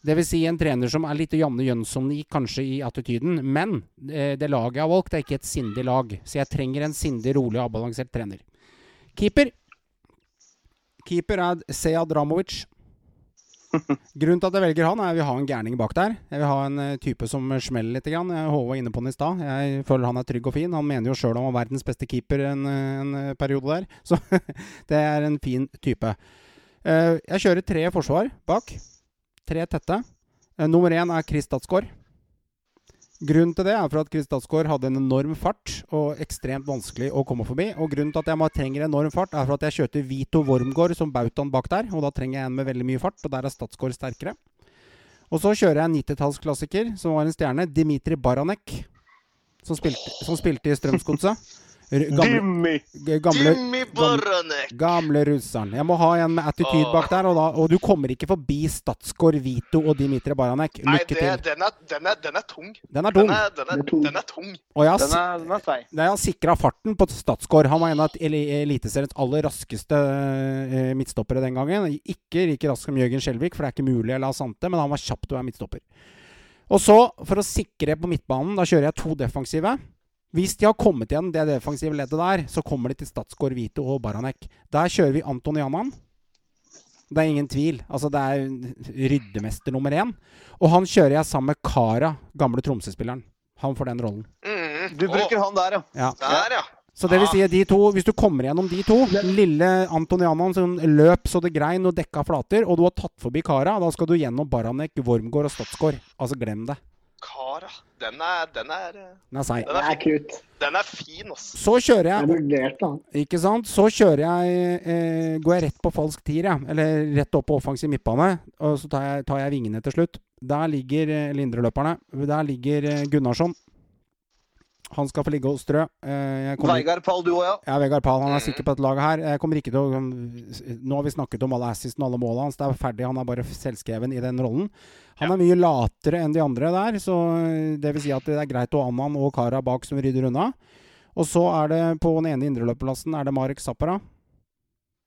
Det vil si en trener som er litt Janne Jønsson-lik kanskje i attityden. Men eh, det laget jeg har valgt, er ikke et sindig lag. Så jeg trenger en sindig, rolig og avbalansert trener. Keeper. Keeper er Sead Dramovic. [laughs] Grunnen til at jeg velger han, er at jeg vil ha en gærning bak der. Jeg vil ha en eh, type som smeller litt. Grann. Jeg Håvard var inne på han i stad. Jeg føler han er trygg og fin. Han mener jo sjøl han var verdens beste keeper en, en eh, periode der. [laughs] Så [laughs] det er en fin type. Eh, jeg kjører tre forsvar bak. Tre tette. Eh, nummer én er Chris Statsgaard. Grunnen til det er for at Chris Statsgaard hadde en enorm fart og ekstremt vanskelig å komme forbi. Og grunnen til at jeg trenger enorm fart, er for at jeg kjørte Vito Wormgård som bautaen bak der. Og da trenger jeg en med veldig mye fart, og der er Statsgaard sterkere. Og så kjører jeg en 90-tallsklassiker som var en stjerne, Dimitri Baranek. Som spilte, som spilte i Strømsgodset. Gamle, Dimmy. g- gamle, Gamle russeren. Jeg må ha en med attityd bak der, og, da, og du kommer ikke forbi Statsgård Vito og Dimitri Baranek. Lykke til. den, er, den, er, den er tung. Den er tung. Den er, den er, Den er tung. den er tung. Og jeg har, Den er, sikra farten på Statsgård Han var en av eli- Eliteseriens aller raskeste eh, midtstoppere den gangen. Ikke like rask som Jørgen Skjelvik, for det er ikke mulig eller Asante, men han var kjapp til å være midtstopper. Og så, for å sikre på midtbanen, da kjører jeg to defensive. Hvis de har kommet igjen det defensive leddet der, så kommer de til Statsgård Vito og Baranek. Der kjører vi Anton Janan. Det er ingen tvil. Altså, det er ryddemester nummer én. Og han kjører jeg sammen med Kara, gamle Tromsø-spilleren. Han får den rollen. Mm. Du bruker han der, ja. Ja. Der, ja. Så det vil si at de to, hvis du kommer gjennom de to Lille Anton Janan som løp så det grein og dekka flater, og du har tatt forbi Kara, da skal du gjennom Baranek, Wormgård og Statsgård. Altså, glem det. Kara. Den er, den er, Den er seig. den krutt. Den er fin, ass. Så kjører Jeg jeg. Ikke sant? Så kjører jeg eh, Går jeg rett på falsk tier, jeg. Eller rett opp på offensiv midtbane. Og så tar jeg, tar jeg vingene til slutt. Der ligger eh, Lindreløperne. Der ligger eh, Gunnarsson. Han skal få ligge og strø. Eh, Vegard Pall, du òg, ja. Ja, Vegard Pahl, han er Mhm. sikker på dette laget her. Jeg kommer ikke til å Nå har vi snakket om alle assistene og alle målene hans. Det er ferdig. Han er bare selvskreven i den rollen. Han er mye latere enn de andre der, så det vil si at det er greit å ha Annan og Kara bak som rydder unna. Og så er det på den ene indreløperplassen er det Marek Zappara.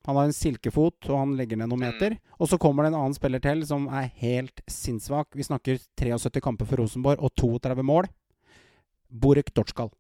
Han har en silkefot, og han legger ned noen meter. Og så kommer det en annen spiller til som er helt sinnssvak. Vi snakker 73 kamper for Rosenborg og 32 mål. Borek Dorskal.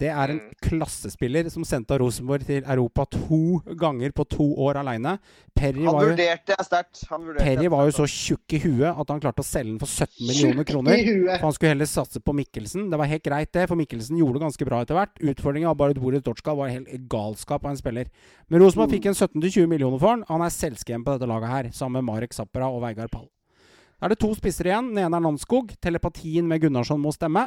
Det er en Mm. klassespiller som sendte Rosenborg til Europa to ganger på to år aleine. Perry Han vurderte jeg sterkt. Han vurderte Perry var jo så tjukk i huet at han klarte å selge den for 17 millioner kroner. For han skulle heller satse på Mikkelsen. Det var helt greit, det, for Mikkelsen gjorde det ganske bra etter hvert. Utfordringa av bare Boris Dorskal var helt galskap av en spiller. Men Rosenborg Mm. fikk en 17-20 millioner for han. Han er selvskreven på dette laget her, sammen med Marek Zappera og Vegard Pall. Er det to spisser igjen. Den ene er Nanskog. Telepatien med Gunnarsson må stemme.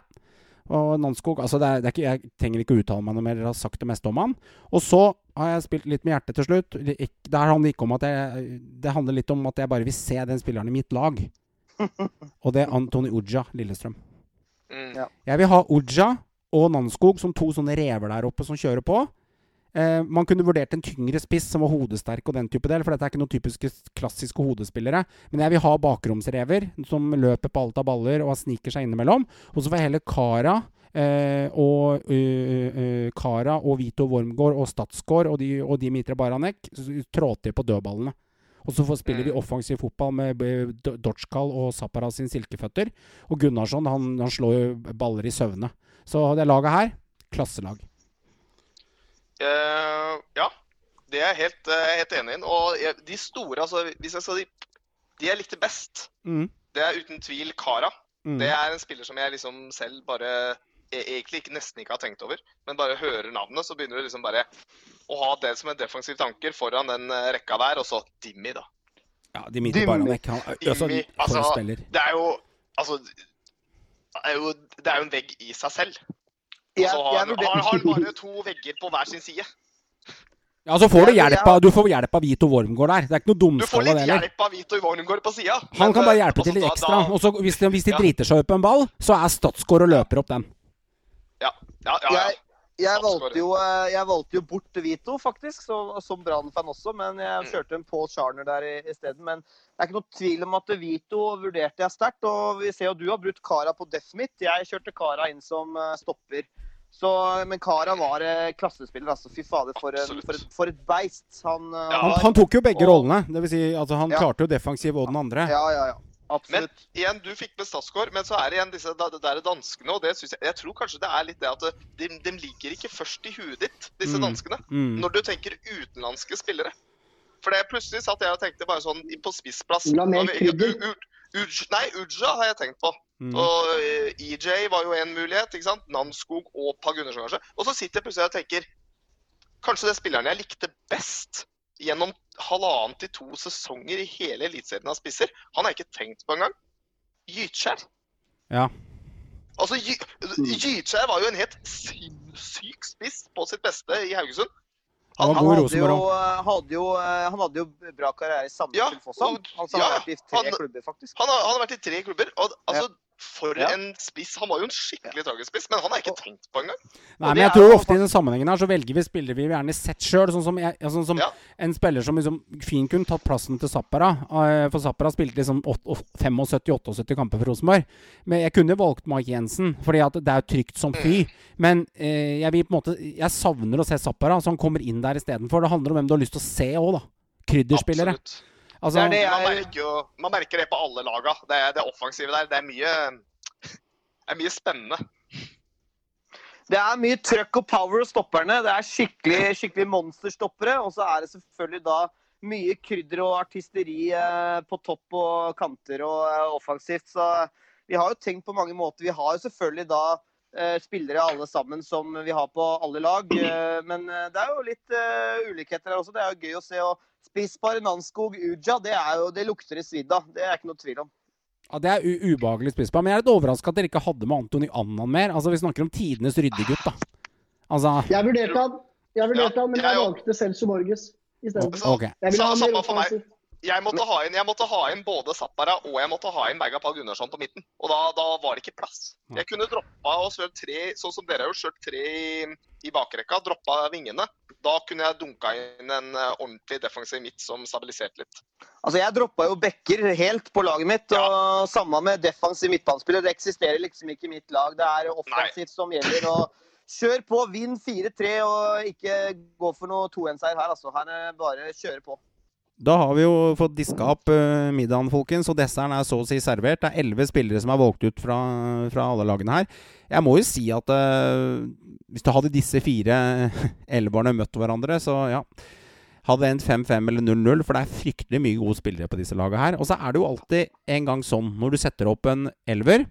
Og Nanskog altså det er, det er ikke, Jeg trenger ikke å uttale meg noe mer, jeg har sagt det meste om han. Og så har jeg spilt litt med hjertet til slutt. Det, der handler ikke om at jeg Det handler litt om at jeg bare vil se den spilleren i mitt lag. Og det er Antony Uja Lillestrøm. Mm. Ja. Jeg vil ha Uja og Nanskog som to sånne rever der oppe som kjører på. Eh, man kunne vurdert en tyngre spiss som var hodesterk og den type del, for dette er ikke noen typiske klassiske hodespillere. Men jeg vil ha bakromsrever som løper på alt av baller og sniker seg innimellom. Og så får jeg heller Kara eh, og uh, uh, Kara og Vito Wormgård og Statsgaard og, de, og Dimitri Baranek trå til på dødballene. Og så får spiller vi Mm. offensiv fotball med eh, D- og Zappara sin silkeføtter. Og Gunnarsson han, han slår jo baller i søvne. Så det laget her klasselag. Eh, ja, det er jeg helt, eh, helt enig i. Og jeg, de store, altså hvis jeg skal si De jeg likte best, Mm. det er uten tvil Kara. Mm. Det er en spiller som jeg liksom selv bare e- egentlig ikke, nesten ikke har tenkt over. Men bare hører navnet, så begynner du liksom bare å ha det som en defensiv tanker foran den eh, rekka der. Og så Dimmy, da. Ja, Dimitri Dimmy. Baranek. Han, altså, Dimmy, altså. Det er jo Altså det er jo, det er jo en vegg i seg selv. Og så har han, har, han bare [laughs] to vegger på hver sin side. Ja, så får du hjelp av, du får hjelp av Vito Wormgård der. Det er ikke noe Du får litt det hjelp av Vito Wormgård på sida. Han kan bare hjelpe til litt ekstra. Og så hvis de, hvis de Ja. driter seg ut på en ball, så er Statsgaard og løper opp den. Ja, ja, ja. ja. Jeg, jeg, valgte jo, eh, jeg valgte jo bort Vito, faktisk, så, som Brann-fan også. Men jeg Mm. kjørte en Paul Charner der i- isteden. Men det er ikke noe tvil om at Vito vurderte jeg sterkt. Og vi ser jo du har brutt Kara på def mitt. Jeg kjørte Kara inn som eh, stopper. Så, men Kara var eh, klassespiller, altså. Fy fader, for, en, for, et, for et beist han eh, Ja. Han, var. han tok jo begge Og- rollene. Det vil si, altså, han Ja. klarte jo defensiv og den andre. Ja, ja, ja. Men igjen, du fikk med Statsgaard, men så er det igjen disse da- det der danskene. og det synes Jeg jeg tror kanskje det er litt det at de, de liker ikke først i huet ditt, disse Mm. danskene. Mm. Når du tenker utenlandske spillere. For det plutselig satt jeg og tenkte bare sånn på spissplass Uj- Nei, Uja har jeg tenkt på. Mm. Og eh, EJ var jo en mulighet. ikke sant? Namskog og Pag Gundersen, kanskje. Og så sitter jeg plutselig og tenker Kanskje det spilleren jeg likte best gjennom halvannen til to sesonger i hele Eliteserien av spisser, han har jeg ikke tenkt på engang. Gytkjær. Ja. Altså, Gy- Gytkjær var jo en helt sinnssyk spiss på sitt beste i Haugesund. Han Han hadde, jo, eh, hadde, jo, eh, han hadde jo bra karriere i samme Ja, som Fossam. og- Altså, han har ja, vært i tre han- klubber, faktisk. Han har, han har vært i tre klubber. og altså, For Ja. en spiss. Han var jo en skikkelig tragisk spiss, men han er ikke tenkt på engang. Nei, men jeg tror jo ofte i den sammenhengen her så velger vi spillere vi gjerne sett sjøl. Sånn som, jeg, sånn som Ja. en spiller som liksom fint kunne tatt plassen til Zappara. eh, For Zappara spilte liksom 75-78 kamper for Rosenborg. Men jeg kunne valgt Mike Jensen, fordi at det er jo trygt som fy. Men eh, jeg vil på en måte Jeg savner å se Zappara, så han kommer inn der istedenfor. Det handler om hvem du har lyst til å se òg, da. Krydderspillere. Absolutt. Altså, Det er det Man jeg- merker jo man merker det på alle laga. Det, det offensive der. Det er mye, er mye spennende. Det er mye trøkk og power hos stopperne. Det er skikkelig, skikkelig monsterstoppere. Og så er det selvfølgelig da mye krydder og artisteri eh, på topp og kanter og eh, offensivt. Så vi har jo tenkt på mange måter. Vi har jo selvfølgelig da eh, spillere alle sammen som vi har på alle lag. Men det er jo litt ulikheter her også. Det er jo gøy å se. og Spisspar Nanskog Uja, det, er jo, det lukter i svidd av. Det er ikke noe tvil om. Ja, Det er u ubehagelig spissbar. Men jeg er litt overraska at dere ikke hadde med Antony Annan mer. Altså, Vi snakker om tidenes ryddegutt, da. Altså Jeg vurderte han, jeg vurderte Ja, han men jeg jeg valgte Celso Borges isteden. Okay. Ok. Jeg ville Sa- ha mer samme for meg. offensiv. Jeg måtte, ha inn, jeg måtte ha inn både Zappara og jeg måtte ha inn Berga Pall Gunnarsson på midten. Og da, da var det ikke plass. Jeg kunne droppa og kjørt tre, sånn som dere har gjort, kjørt tre i, i bakrekka. Droppa vingene. Da kunne jeg dunka inn en eh, ordentlig defensiv midt som stabiliserte litt. Altså, Jeg droppa jo backer helt på laget mitt. og Samme med defensiv midtbanespiller. Det eksisterer liksom ikke i mitt lag. Det er offensivt som gjelder. og Kjør på, vinn 4-3 og ikke gå for noe 2-1-seier her. altså. Her er bare kjøre på. Da har vi jo fått diska opp uh, middagen, folkens, og desserten er så å si servert. Det er elleve spillere som er valgt ut fra, fra alle lagene her. Jeg må jo si at uh, hvis du hadde disse fire [laughs] elverne møtt hverandre, så ja Hadde endt 5-5 eller 0-0, for det er fryktelig mye gode spillere på disse lagene her. Og så er det jo alltid en gang sånn når du setter opp en elver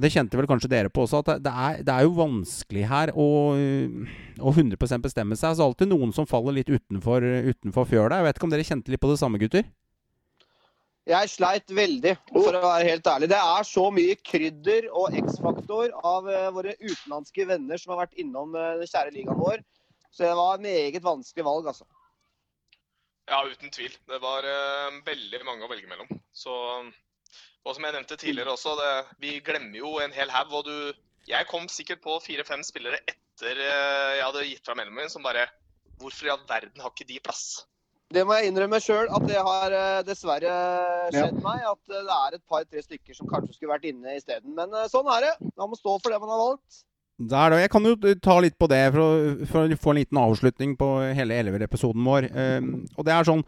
Det kjente vel kanskje dere på også, at det er, det er jo vanskelig her å, å 100% bestemme seg. Så er alltid noen som faller litt utenfor, utenfor fjøla. Jeg vet ikke om dere kjente litt på det samme, gutter? Jeg sleit veldig, for å være helt ærlig. Det er så mye krydder og X-faktor av eh, våre utenlandske venner som har vært innom eh, den kjære ligaen vår. Så det var et meget vanskelig valg, altså. Ja, uten tvil. Det var eh, veldig mange å velge mellom. Så, og som jeg nevnte tidligere også, det, vi glemmer jo en hel haug. Og du Jeg kom sikkert på fire-fem spillere etter eh, jeg hadde gitt fra mellom min, som bare Hvorfor i all verden har ikke de plass? Det må jeg innrømme sjøl, at det har eh, dessverre skjedd meg. At eh, det er et par-tre stykker som kanskje skulle vært inne isteden. Men sånn er det. Man må stå for det man har valgt. Er det. Jeg kan jo ta litt på det for å, for å få en liten avslutning på hele Elever-episoden vår. Um, og det er sånn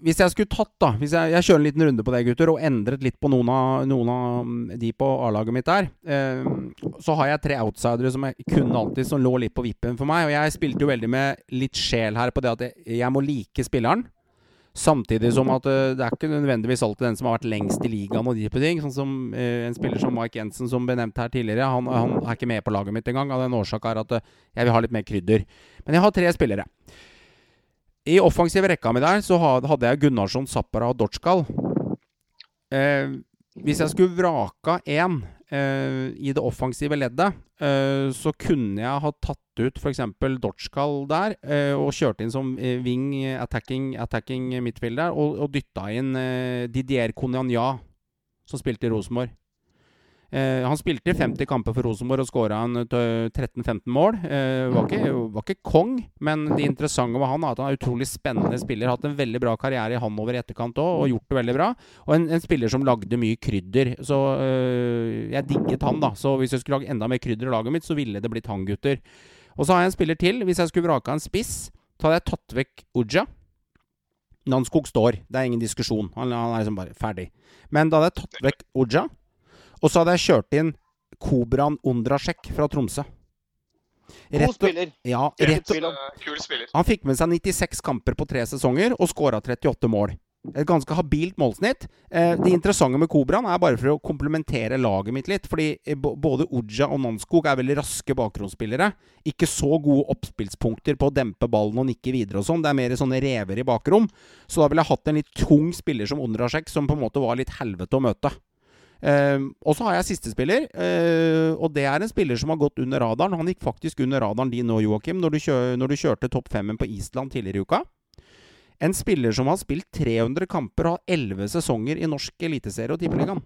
Hvis jeg skulle tatt, da hvis jeg, jeg kjører en liten runde på det, gutter, og endret litt på noen av, noen av de på A-laget mitt der, eh, så har jeg tre outsidere som jeg kunne alltid som lå litt på vippen for meg. Og jeg spilte jo veldig med litt sjel her på det at jeg, jeg må like spilleren. Samtidig som at uh, det er ikke nødvendigvis alltid den som har vært lengst i ligaen og de type ting. Sånn som uh, en spiller som Mike Jensen, som ble nevnt her tidligere. Han, han er ikke med på laget mitt engang. Av den årsak er at uh, jeg vil ha litt mer krydder. Men jeg har tre spillere. I offensiv rekka mi der så hadde jeg Gunnarsson, Zappara og Dotskal. Eh, hvis jeg skulle vraka én eh, i det offensive leddet, eh, så kunne jeg ha tatt ut f.eks. Dotskal der, eh, og kjørt inn som eh, wing attacking, attacking midtfielder, og, og dytta inn eh, Didier Konjanja, som spilte i Rosenborg. Eh, han spilte i 50 kamper for Rosenborg og skåra 13-15 mål. Eh, var, ikke, var ikke kong, men det interessante med han er at han er utrolig spennende spiller. Hatt en veldig bra karriere i Hanover i etterkant òg, og gjort det veldig bra. Og en, en, spiller som lagde mye krydder. Så eh, jeg digget han, da. Så hvis jeg skulle lage enda mer krydder i laget mitt, så ville det blitt han, gutter. Og så har jeg en spiller til. Hvis jeg skulle vraka en spiss, så hadde jeg tatt vekk Uja. Nanskog står, det er ingen diskusjon. Han, han er liksom bare ferdig. Men da hadde jeg tatt vekk Uja. Og så hadde jeg kjørt inn Kobran Ondrasjek fra Tromsø. God spiller. Ja, rett, Kul spiller. Han fikk med seg 96 kamper på tre sesonger og skåra 38 mål. Et ganske habilt målsnitt. Eh, det interessante med Kobraen er bare for å komplementere laget mitt litt. Fordi både Uja og Nanskog er veldig raske bakgrunnsspillere. Ikke så gode oppspillspunkter på å dempe ballen og nikke videre og sånn. Det er mer sånne rever i bakrom. Så da ville jeg hatt en litt tung spiller som Ondrasjek, som på en måte var litt helvete å møte. Uh, og så har jeg siste spiller, uh, og det er en spiller som har gått under radaren. Han gikk faktisk under radaren din nå, Joakim, når, når, du kjørte topp femmen på Island tidligere i uka. En spiller som har spilt 300 kamper og har 11 sesonger i norsk eliteserie og tippeligaen.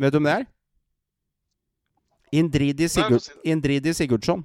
Vet du hvem det er? Indridi, Sigurd, Indridi Sigurdsson.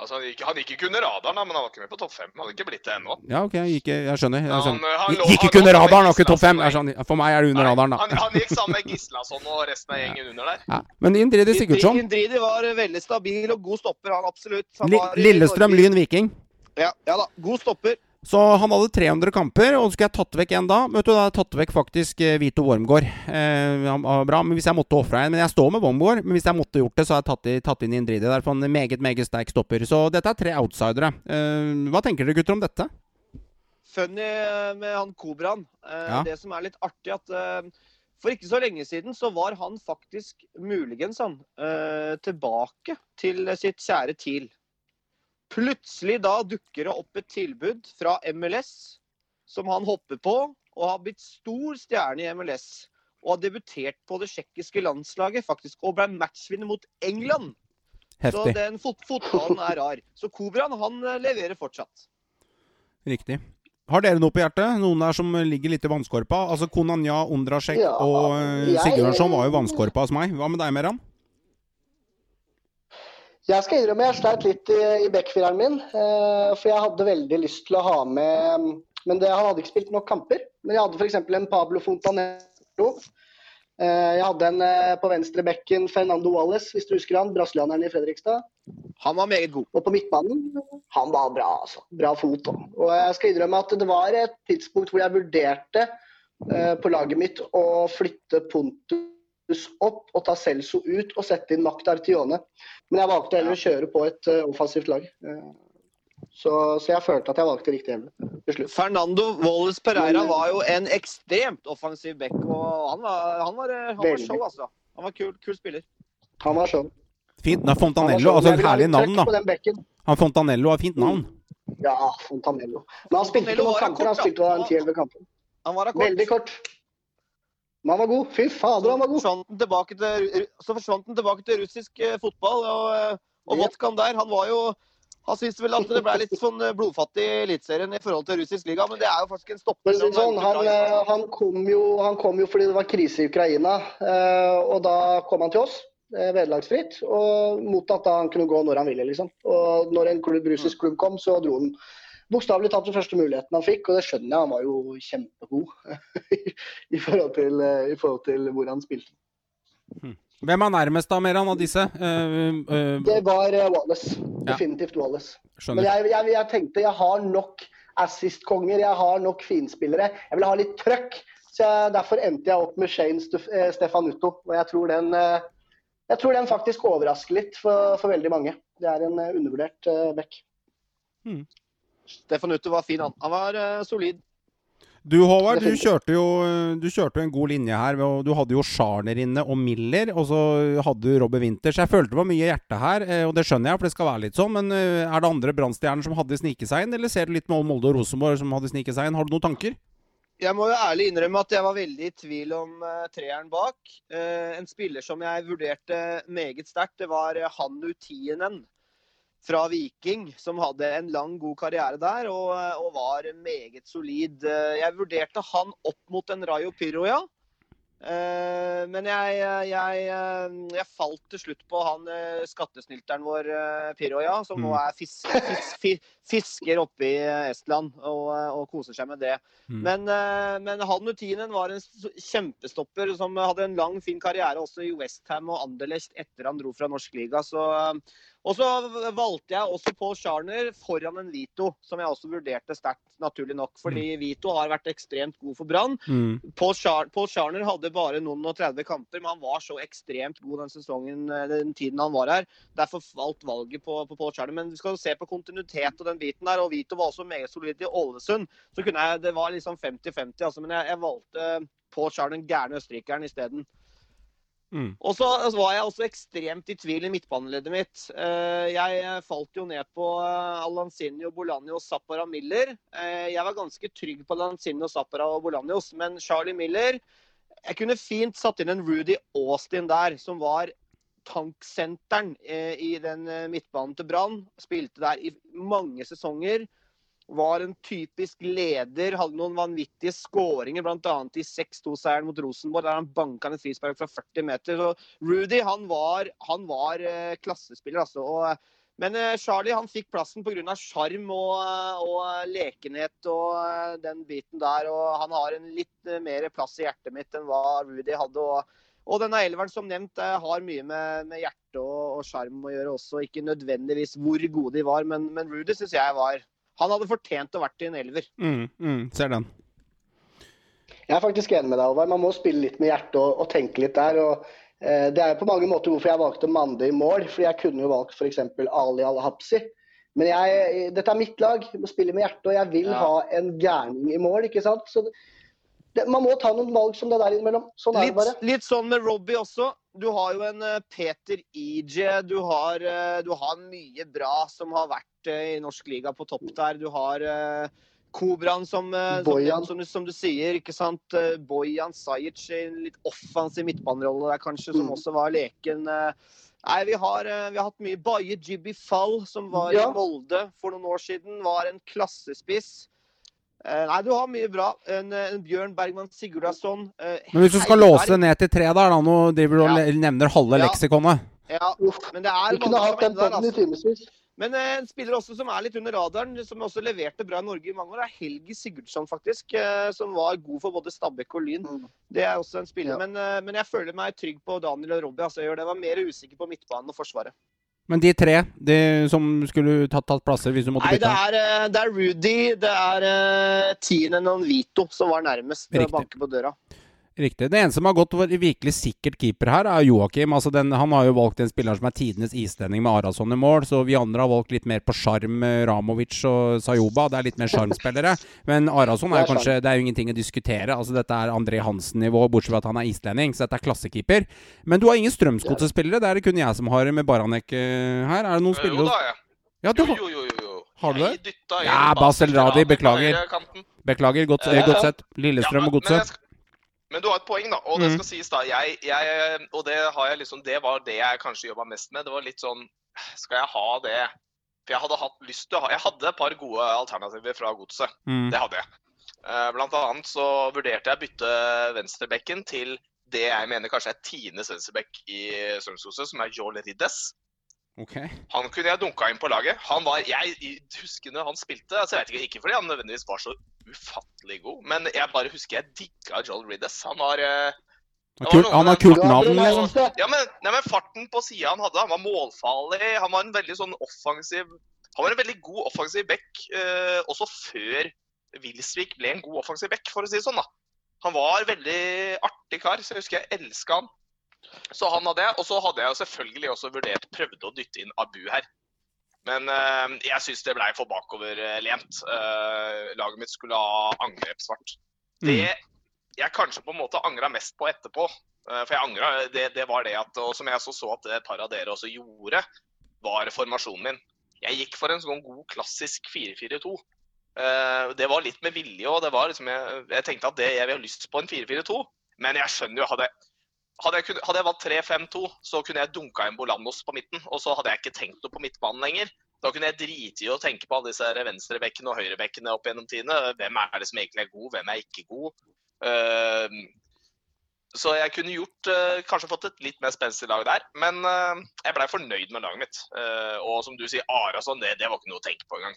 Altså, han, gikk, han gikk ikke under radaren, da, men han var ikke med på topp fem. Han hadde ikke blitt det ennå. Ja, ok, jeg, gikk, jeg skjønner. Jeg skjønner. Han, han, gikk ikke under radaren, og ikke topp fem. Sånn, for meg er det under Nei, radaren, da. Han, han, gikk sammen med Gislason og resten av gjengen under der. Ja. Men Indridi Sigurdsson Indridi var veldig stabil og god stopper, han absolutt. Han Lillestrøm, Lyn, Viking. Ja, ja da. God stopper. Så han hadde 300 kamper, og så skulle jeg tatt vekk en da. Vet du, da hadde jeg tatt vekk faktisk eh, Vito Wormgård. Eh, bra, men hvis jeg måtte ofra en Men jeg står med Wormgård. Men hvis jeg måtte gjort det, så har jeg tatt, i, tatt inn Indridi der. For en meget, meget sterk stopper. Så dette er tre outsidere. Eh, hva tenker dere gutter om dette? Funny eh, med han Kobraen. Eh, ja. Det som er litt artig, at eh, for ikke så lenge siden så var han faktisk muligens han tilbake til sitt kjære TIL. Plutselig da dukker det opp et tilbud fra MLS som han hopper på, og har blitt stor stjerne i MLS. Og har debutert på det tsjekkiske landslaget faktisk, og ble matchvinner mot England. Heftig. Så den fot fotballen er rar. Så Kobraen han eh, leverer fortsatt. Riktig. Har dere noe på hjertet? Noen der som ligger litt i vannskorpa? Altså Konanja, Ondrasjek ja, og eh, Sigurdsson var jo vannskorpa hos meg. Hva med deg, Meran? Jeg skal innrømme jeg sleit litt i, i backfireren min. Eh, for jeg hadde veldig lyst til å ha med Men det, han hadde ikke spilt nok kamper. Men jeg hadde f.eks. en Pablo Fontanero. Eh, jeg hadde en eh, på venstre bekken Fernando Wallace, hvis du husker han. Brasilianeren i Fredrikstad. Han var meget god. Og på midtbanen han var bra, altså. Bra fot. Også. Og jeg skal innrømme at det var et tidspunkt hvor jeg vurderte uh, på laget mitt å flytte Pontus opp og ta Celso ut og sette inn Makt Artione. Men jeg valgte heller å kjøre på et uh, offensivt lag. Uh, så, så, jeg følte at jeg valgte riktig hjemme til slutt. Fernando Walles Pereira var jo en ekstremt offensiv back, og han var, han var, eh, han var show, altså. Han var kul, kul spiller. Han var show. Fint. Da Fontanello, altså et herlig navn, da. Han Fontanello har fint navn. Ja, Fontanello. Men han spilte ikke noen var kamper. Han spilte en 10-11 kampen. Han var kort. Veldig kort. Men han var god. Fy fader, han var god. så forsvant han tilbake til russisk eh, fotball. Og, eh, og vodkaen der. Han var jo Han syntes vel at det ble litt sånn eh, blodfattig i Eliteserien i forhold til russisk liga, men det er jo faktisk en stopper. Sånn, han, han, kom jo, han kom jo fordi det var krise i Ukraina. Og da kom han til oss, vederlagsfritt. Og mot at han kunne gå når han ville, liksom. Og når en klubb, russisk klubb kom, så dro han bokstavelig talt den første muligheten han fikk. Og det skjønner jeg, han var jo kjempegod [laughs] i, forhold til, eh, i forhold til hvor han spilte. Hvem er nærmest da, Meran, av disse? Uh, uh, Det var Wallace. Ja. Definitivt Wallace. Men jeg, jeg, jeg tenkte jeg har nok assist-konger, jeg har nok finspillere. Jeg vil ha litt trøkk. Så jeg, Derfor endte jeg opp med Shane Stef eh, Stefanuto. Og jeg tror den, jeg tror den faktisk overrasker litt for, for veldig mange. Det er en undervurdert uh, back. Stefan Utte var fin, han. Han var uh, solid. Du Håvard, du kjørte jo du kjørte jo en god linje her. Du hadde jo Scharner inne og Miller, og så hadde du Robbe Winters. Jeg følte det var mye hjerte her, eh, og det skjønner jeg, for det skal være litt sånn. Men eh, er det andre Brannstjerner som hadde sniket seg inn, eller ser du litt med Molde og Rosenborg som hadde sniket seg inn? Har du noen tanker? Jeg må jo ærlig innrømme at jeg var veldig i tvil om eh, treeren bak. Eh, en spiller som jeg vurderte meget sterkt, det var eh, Hannu Tienen fra Viking, som hadde en lang, god karriere der og, eh, og var meget solid. Eh, jeg vurderte han opp mot en Rayo Pyro, ja. men jeg, jeg, eh, jeg falt til slutt på han eh, skattesnylteren vår, eh, Pyroja, som nå Mm. er fis, fis, fi- fisker oppe i eh, Estland og, eh, og koser seg med det. Mm. Men, eh, men han Utinen var en kjempestopper som hadde en lang, fin karriere også i Westham og Anderlecht etter han dro fra norsk liga. Så, eh, og så valgte jeg også Paul Scharner foran en Vito, som jeg også vurderte sterkt, naturlig nok. Fordi Vito har vært ekstremt god for Brann. Mm. Paul, Char Paul Scharner hadde bare noen og 30 kamper, men han var så ekstremt god den sesongen, eh, den tiden han var her. Derfor falt valget på, på Paul Scharner. Men vi skal se på kontinuitet og den biten der. Og Vito var også meget solid i Ålesund. Så kunne jeg, det var liksom 50-50, altså, men jeg, jeg valgte Paul Scharner, den gærne østerrikeren, isteden. Mm. Og så var jeg også ekstremt i tvil i midtbaneleddet mitt. Eh, Jeg falt jo ned på eh, Alanzinho, Bolanio, Zappara, Miller. Eh, Jeg var ganske trygg på Alanzinho, Zappara og Bolanios, men Charlie Miller Jeg kunne fint satt inn en Rudy Austin der, som var tanksenteren eh, i den eh, midtbanen til Brann. Spilte der i mange sesonger. Var en typisk leder, hadde noen vanvittige skåringer, bl.a. i 6-2-seieren mot Rosenborg, der han banka en frispark fra 40 meter. Så Rudy han var, han var eh, klassespiller, altså. Og, men eh, Charlie han fikk plassen pga. sjarm og, eh, og lekenhet og eh, den biten der. Og han har en litt eh, mer plass i hjertet mitt enn hva Rudy hadde. og og denne elveren som nevnt eh, har mye med, med hjerte og sjarm å gjøre også. Ikke nødvendigvis hvor gode de var, men, men Rudy syns jeg var Han hadde fortjent å vært i en elver. Mm. Mm. Ser den. Jeg er faktisk enig med deg, Alvar. Man må spille litt med hjertet og, og tenke litt der. og eh, Det er jo på mange måter hvorfor jeg valgte Mande i mål. fordi jeg kunne jo valgt f.eks. Ali Al-Hapsi. Men jeg, dette er mitt lag. Jeg må spille med hjertet, og jeg vil Ja. ha en gærning i mål. ikke sant? Så det, Man må ta noen valg som det der innimellom. Sånn er det Litt, bare. litt sånn med Robbie også. Du har jo en eh, Peter EJ. Du har, eh, du har mye bra som har vært eh, i norsk liga på topp der. Du har Kobraen som, som, som, du, som du sier. ikke sant? Bojan Sajic i en litt offensiv midtbanerolle der kanskje, som Mm. også var leken. Nei, vi har, vi har hatt mye. Baye Jibby Fall, som var Ja. i Molde for noen år siden, var en klassespiss. Eh, nei, du har mye bra. En, eh, en Bjørn Bergman Sigurdarsson. eh, Men hvis du skal Heiberg. låse ned til tre der, da, nå driver du og Ja. nevner halve Ja. leksikonet. Ja, men det er mange som er der, altså. Men en spiller også som er litt under radaren, som også leverte bra i Norge i mange år, er Helgi Sigurdsson, faktisk. Som var god for både Stabæk og Lyn. Mm. Det er også en spiller. Ja. Men, men jeg føler meg trygg på Daniel og Robbie. Altså, jeg gjør det. Jeg var mer usikker på midtbanen og Forsvaret. Men de tre de som skulle tatt, tatt plasser hvis du måtte Nei, det bytte? er, eh, det er Rudy, det er uh, Tinen og Vito som var nærmest å Riktig. banke på døra. Riktig. Det eneste som har gått for virkelig sikkert keeper her, er Joakim. Altså den, han har jo valgt en spiller som er tidenes islending med Arason i mål, så vi andre har valgt litt mer på sjarm, eh, Ramovic og Sayoba. Det er litt mer sjarmspillere. Men Arason er jo kanskje Det er jo ingenting å diskutere. Altså Dette er André Hansen-nivå, bortsett fra at han er islending, så dette er klassekeeper. Men du har ingen Strømsgodset-spillere. Det er det kun jeg som har med Baranek eh, her. Er det noen Jo da, ja. Ja, du Jo, jo, jo, jo. Har du det? Dytta Ja, Basel Basel Radi, beklager. Beklager. Godt, Ja, ja. godt sett. Lillestrøm og Godset. Men du har et poeng, da. Og det Mm. skal sies, da. Jeg, jeg, og det har jeg liksom Det var det jeg kanskje jobba mest med. Det var litt sånn Skal jeg ha det For jeg hadde hatt lyst til å ha Jeg hadde et par gode alternativer fra godset. Mm. Det hadde jeg. Eh, Blant annet så vurderte jeg å bytte venstrebekken til det jeg mener kanskje er tiendes venstrebekk i Strømsgodset, som er Joel Riddes. Ok. Han kunne jeg dunka inn på laget. Han var, Jeg husker når han spilte altså jeg vet Ikke ikke fordi han nødvendigvis var så ufattelig god, men jeg bare husker jeg digga Joel Riddes. Han var eh, kult- han har kult navn, liksom. ja, men, nei, men Farten på sida han hadde, han var målfarlig. Han var en veldig sånn offensiv Han var en veldig god offensiv back eh, også før Wilsvik ble en god offensiv back, for å si det sånn. da. Han var veldig artig kar, så jeg husker jeg elska han. Så han hadde jeg. Og så hadde jeg jo selvfølgelig også vurdert prøvde å dytte inn Abu her. Men eh, jeg syns det blei for bakoverlent. Uh, laget mitt skulle ha angrepsfart. Det jeg kanskje på en måte angra mest på etterpå, uh, for jeg angra, det, det var det at, og som jeg så, så at et par av dere også gjorde, var formasjonen min. Jeg gikk for en sånn god klassisk 4-4-2. Uh, det var litt med vilje, og det var liksom, jeg, jeg tenkte at det, jeg vil ha lyst på en 4-4-2. Men jeg skjønner jo, hadde, hadde, jeg, kun- hadde jeg valgt 3-5-2, så kunne jeg dunka inn Bolanos på midten. Og så hadde jeg ikke tenkt noe på midtbanen lenger. Da kunne jeg drite i å tenke på alle disse venstrebekkene og høyrebekkene opp gjennom tidene. Hvem er det som egentlig er god, hvem er ikke god? Eh, så jeg kunne gjort eh, Kanskje fått et litt mer spenstig lag der. Men eh, jeg blei fornøyd med laget mitt. Eh, og som du sier, Arason, det, det var ikke noe å tenke på engang.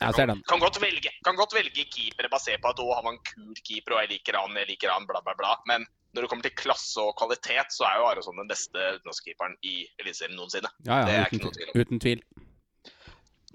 Kan, den. kan godt velge kan godt velge keepere basert på at å, han var en kul keeper og jeg liker han, jeg liker han, bla, bla, bla. Men når det kommer til klasse og kvalitet, så er jo Arason den beste utenlandskeeperen i Eliteserien noensinne. Ja, ja, uten, uten tvil.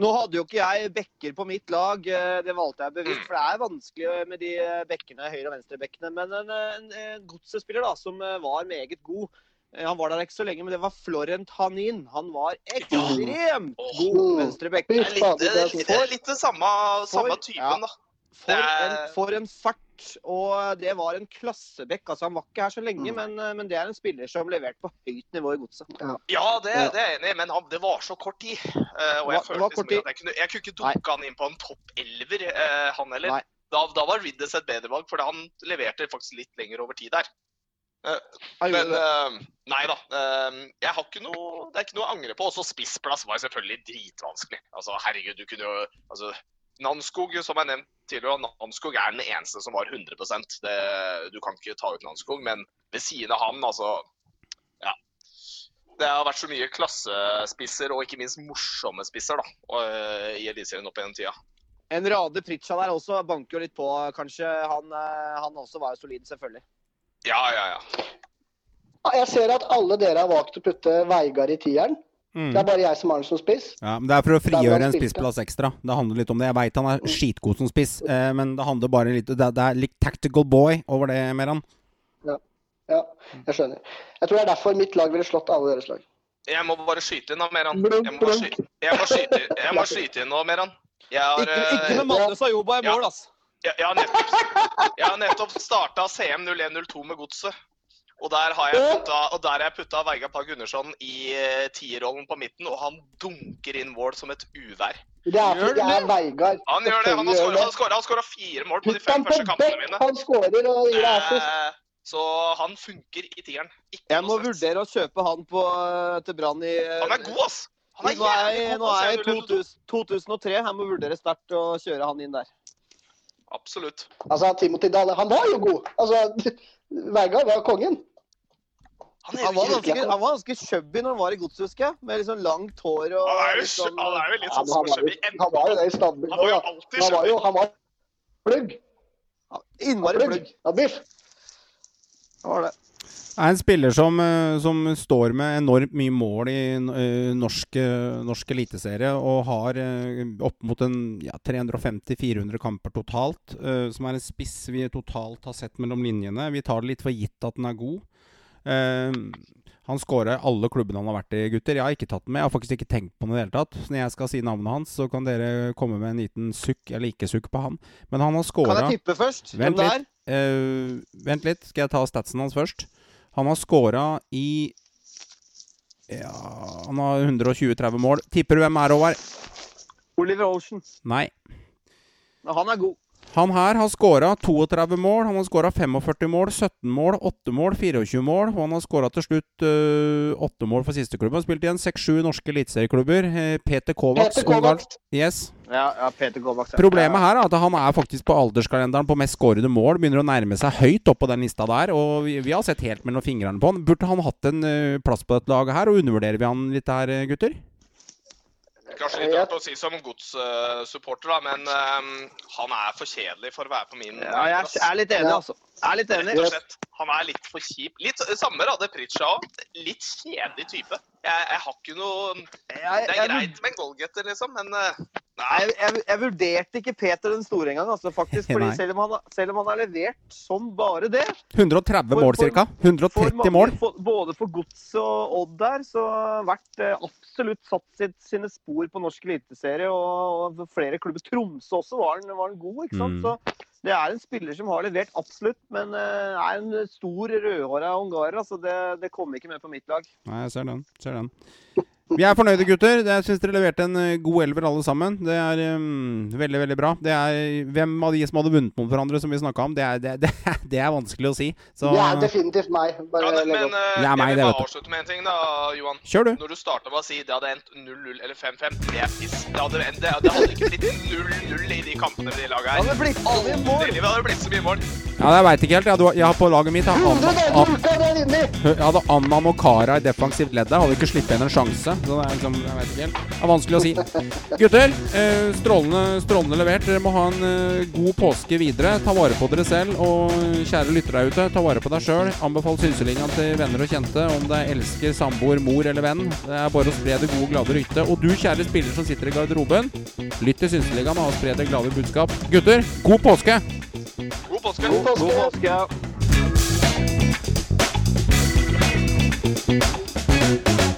Nå hadde jo ikke jeg bekker på mitt lag, eh, det valgte jeg bevisst. For det er vanskelig med de eh, bekkene, høyre- og venstrebekkene. Men en, en, en godsespiller da, som eh, var meget god. eh, Han var der ikke så lenge, men det var Florent Hanin. Han var ekstremt god venstrebekk. Det er litt det, er litt, det, er litt det samme, samme typen, ja. da. For Det er- en, for en fart. Og det var en klassebekk. Altså, han var ikke her så lenge, Mm. men, eh, men det er en spiller som leverte på høyt nivå i godset. Ja, det, Ja. det er jeg enig i, men han, det var så kort tid. Eh, og jeg det følte liksom at jeg kunne, jeg kunne ikke dunke han inn på en topp elver, eh, han heller. Da, da var Riddes et bedre valg, for han leverte faktisk litt lenger over tid der. Han Men det. nei da. jeg har ikke noe, det er ikke noe å angre på. Også spissplass var selvfølgelig dritvanskelig. Altså, herregud, du kunne jo altså, Nanskog, som jeg nevnt tidligere, Namskog er den eneste som var 100 det, Du kan ikke ta ut Nanskog, men ved siden av han, altså Ja. Det har vært så mye klassespisser, og ikke minst morsomme spisser, da, og, eh, i Eliteserien opp gjennom tida. En Rade Pritcha der også banker jo litt på, kanskje. Han, eh, han også var jo solid, selvfølgelig. Ja, ja, ja. Ja, Jeg ser at alle dere har valgt å putte Veigard i tieren. Mm. Det er bare jeg som har den som spiss. Ja, men Det er for å frigjøre en spissplass ekstra. Det handler litt om det. Jeg veit han er Mm. skitgod som spiss, eh, men det handler bare litt Det, det er litt tactical boy over det, Meran. Ja, jeg skjønner. Jeg tror det er derfor mitt lag ville slått alle deres lag. Jeg må bare skyte inn, da, Meran. Jeg må skyte, jeg må skyte, jeg må skyte inn nå, Meran. Jeg har, Ikke, ikke eh, med Madnes og Joba i ja. mål, altså. Jeg, jeg har nettopp, jeg har nettopp starta CM 0102 med Godset. Og der har jeg putta, og der har jeg putta Veigard Pag Gunnarsson i uh, tierrollen på midten, og han dunker inn mål som et uvær. Det er Gjør fordi det det? er Veigar. Han gjør det. Han har skåra fire mål på de fem første kampene mine. han skårer og gir deg assist. Eh, så han funker i tieren. Ikke Jeg må vurdere å kjøpe han på, eh, til Brann i eh, Han er god, ass! Han er Nå er, nå er jeg i på CM 0102. 2000, 2003. Jeg må vurdere sterkt å kjøre han inn der. Absolutt. Altså, Timothy Dale, han var jo god. Altså, [laughs] Veigar var kongen. Han er, Han var ganske, han var ganske chubby når han var i godset, husker jeg. Med sånn langt hår og han er jo, sånn, han er jo litt sånn småchubby. han, var jo, han var jo det i Stabæk. Han var jo. Han var jo han var plugg. Innmari Plugg. plugg. Ja, biff. Det var det. er en spiller som, eh, som står med enormt mye mål i eh, norsk, eh, norsk eliteserie, og har opp mot en ja, 350-400 kamper totalt. som er en spiss vi totalt har sett mellom linjene. Vi tar det litt for gitt at den er god. Eh, han skårer alle klubbene han har vært i, gutter. Jeg har ikke tatt den med. Jeg har faktisk ikke tenkt på den i det hele tatt. Så når jeg skal si navnet hans, så kan dere komme med en liten sukk eller ikke sukk på han. Men han har Kan jeg tippe først? Vent Hvem det er? Eh, vent litt, skal jeg ta statsen hans først. Han har scora i Ja, han har 120-30 mål. Tipper du hvem er, Håvard? Oliver Olsen. Nei. Men han er god. Han her har skåra 32 mål, han har skåra 45 mål, 17 mål, 8 mål, 24 mål. Og han har skåra til slutt øh, 8 mål for siste klubben. Han har spilt igjen 6-7 norske eliteserieklubber. Eh, Peter Kovacs. Kovacs. Yes. Ja, ja Peter Kovacs. ja. Problemet her er at han er faktisk på alderskalenderen på mest skårede mål. Begynner å nærme seg høyt opp på den lista der. Og vi, vi har sett helt mellom fingrene på han. Burde han hatt en øh, plass på dette laget her? Og undervurderer vi han litt her, gutter? Kanskje litt rart å si som godssupporter, da, men eh, han er for kjedelig for å være på min Ja, jeg er litt enig, altså. Jeg er litt enig. Rett og slett. Han er litt for kjip. Litt Samme hadde Pritcha òg. Litt kjedelig type. Jeg, jeg har ikke noe Det er greit med en goalgetter, liksom, men eh, Nei. jeg, jeg, jeg vurderte ikke Peter den store engang, altså, faktisk. Fordi selv om, han, selv om han har levert som bare det 130 For- mål, ca. 130 for 130 mange, mål. for, Både for Gods og Odd der, så vært eh, absolutt satt sitt, sine spor på norsk eliteserie. Og, og flere klubber. Tromsø også var han, var han god, ikke sant. Mm. Så det er en spiller som har levert absolutt, men eh, er en stor rødhåra ungarer. Altså det, det kommer ikke med på mitt lag. Nei, jeg ser den. Ser den. Vi er fornøyde, gutter. Jeg syns dere leverte en eh, god elver alle sammen. Det er um, veldig, veldig bra. Det er Hvem av de som hadde vunnet mot hverandre, som vi snakka om, det er, det, [laughs] det, det er vanskelig å si. Så Det er definitivt meg. Bare men, legg men uh, eh, Det er meg, jeg vil bare avslutte med en ting, da, Johan. kjør, du. Når du starta med å si det hadde endt 0-0 eller 5-5, det er piss. Det hadde, endt- det, det hadde ikke blitt 0-0 i de kampene med de laga her. Det hadde blitt alle mye mål! Det hadde blitt så mye mål. Ja, Jeg veit ikke helt. Jeg, hadde, jeg har på laget mitt jeg har 100 Anna, dager i det vinner! jeg hadde Anna Mokara i defensivt ledd der. Hadde ikke sluppet inn en sjanse. Så det er liksom, jeg vet ikke helt. Det er vanskelig å si. Gutter, eh, strålende, strålende levert. Dere må ha en eh, god påske videre. Ta vare på dere selv. Og kjære lyttere der ute, ta vare på deg sjøl. Anbefal Synselinja til venner og kjente. Om det er elsker, samboer, mor eller venn. Det er bare å spre det gode, glade ryktet. Og du, kjære spiller som sitter i garderoben, lytt til Synseligaen og spre det glade budskap. Gutter, god påske! God påske. God påske. God påske.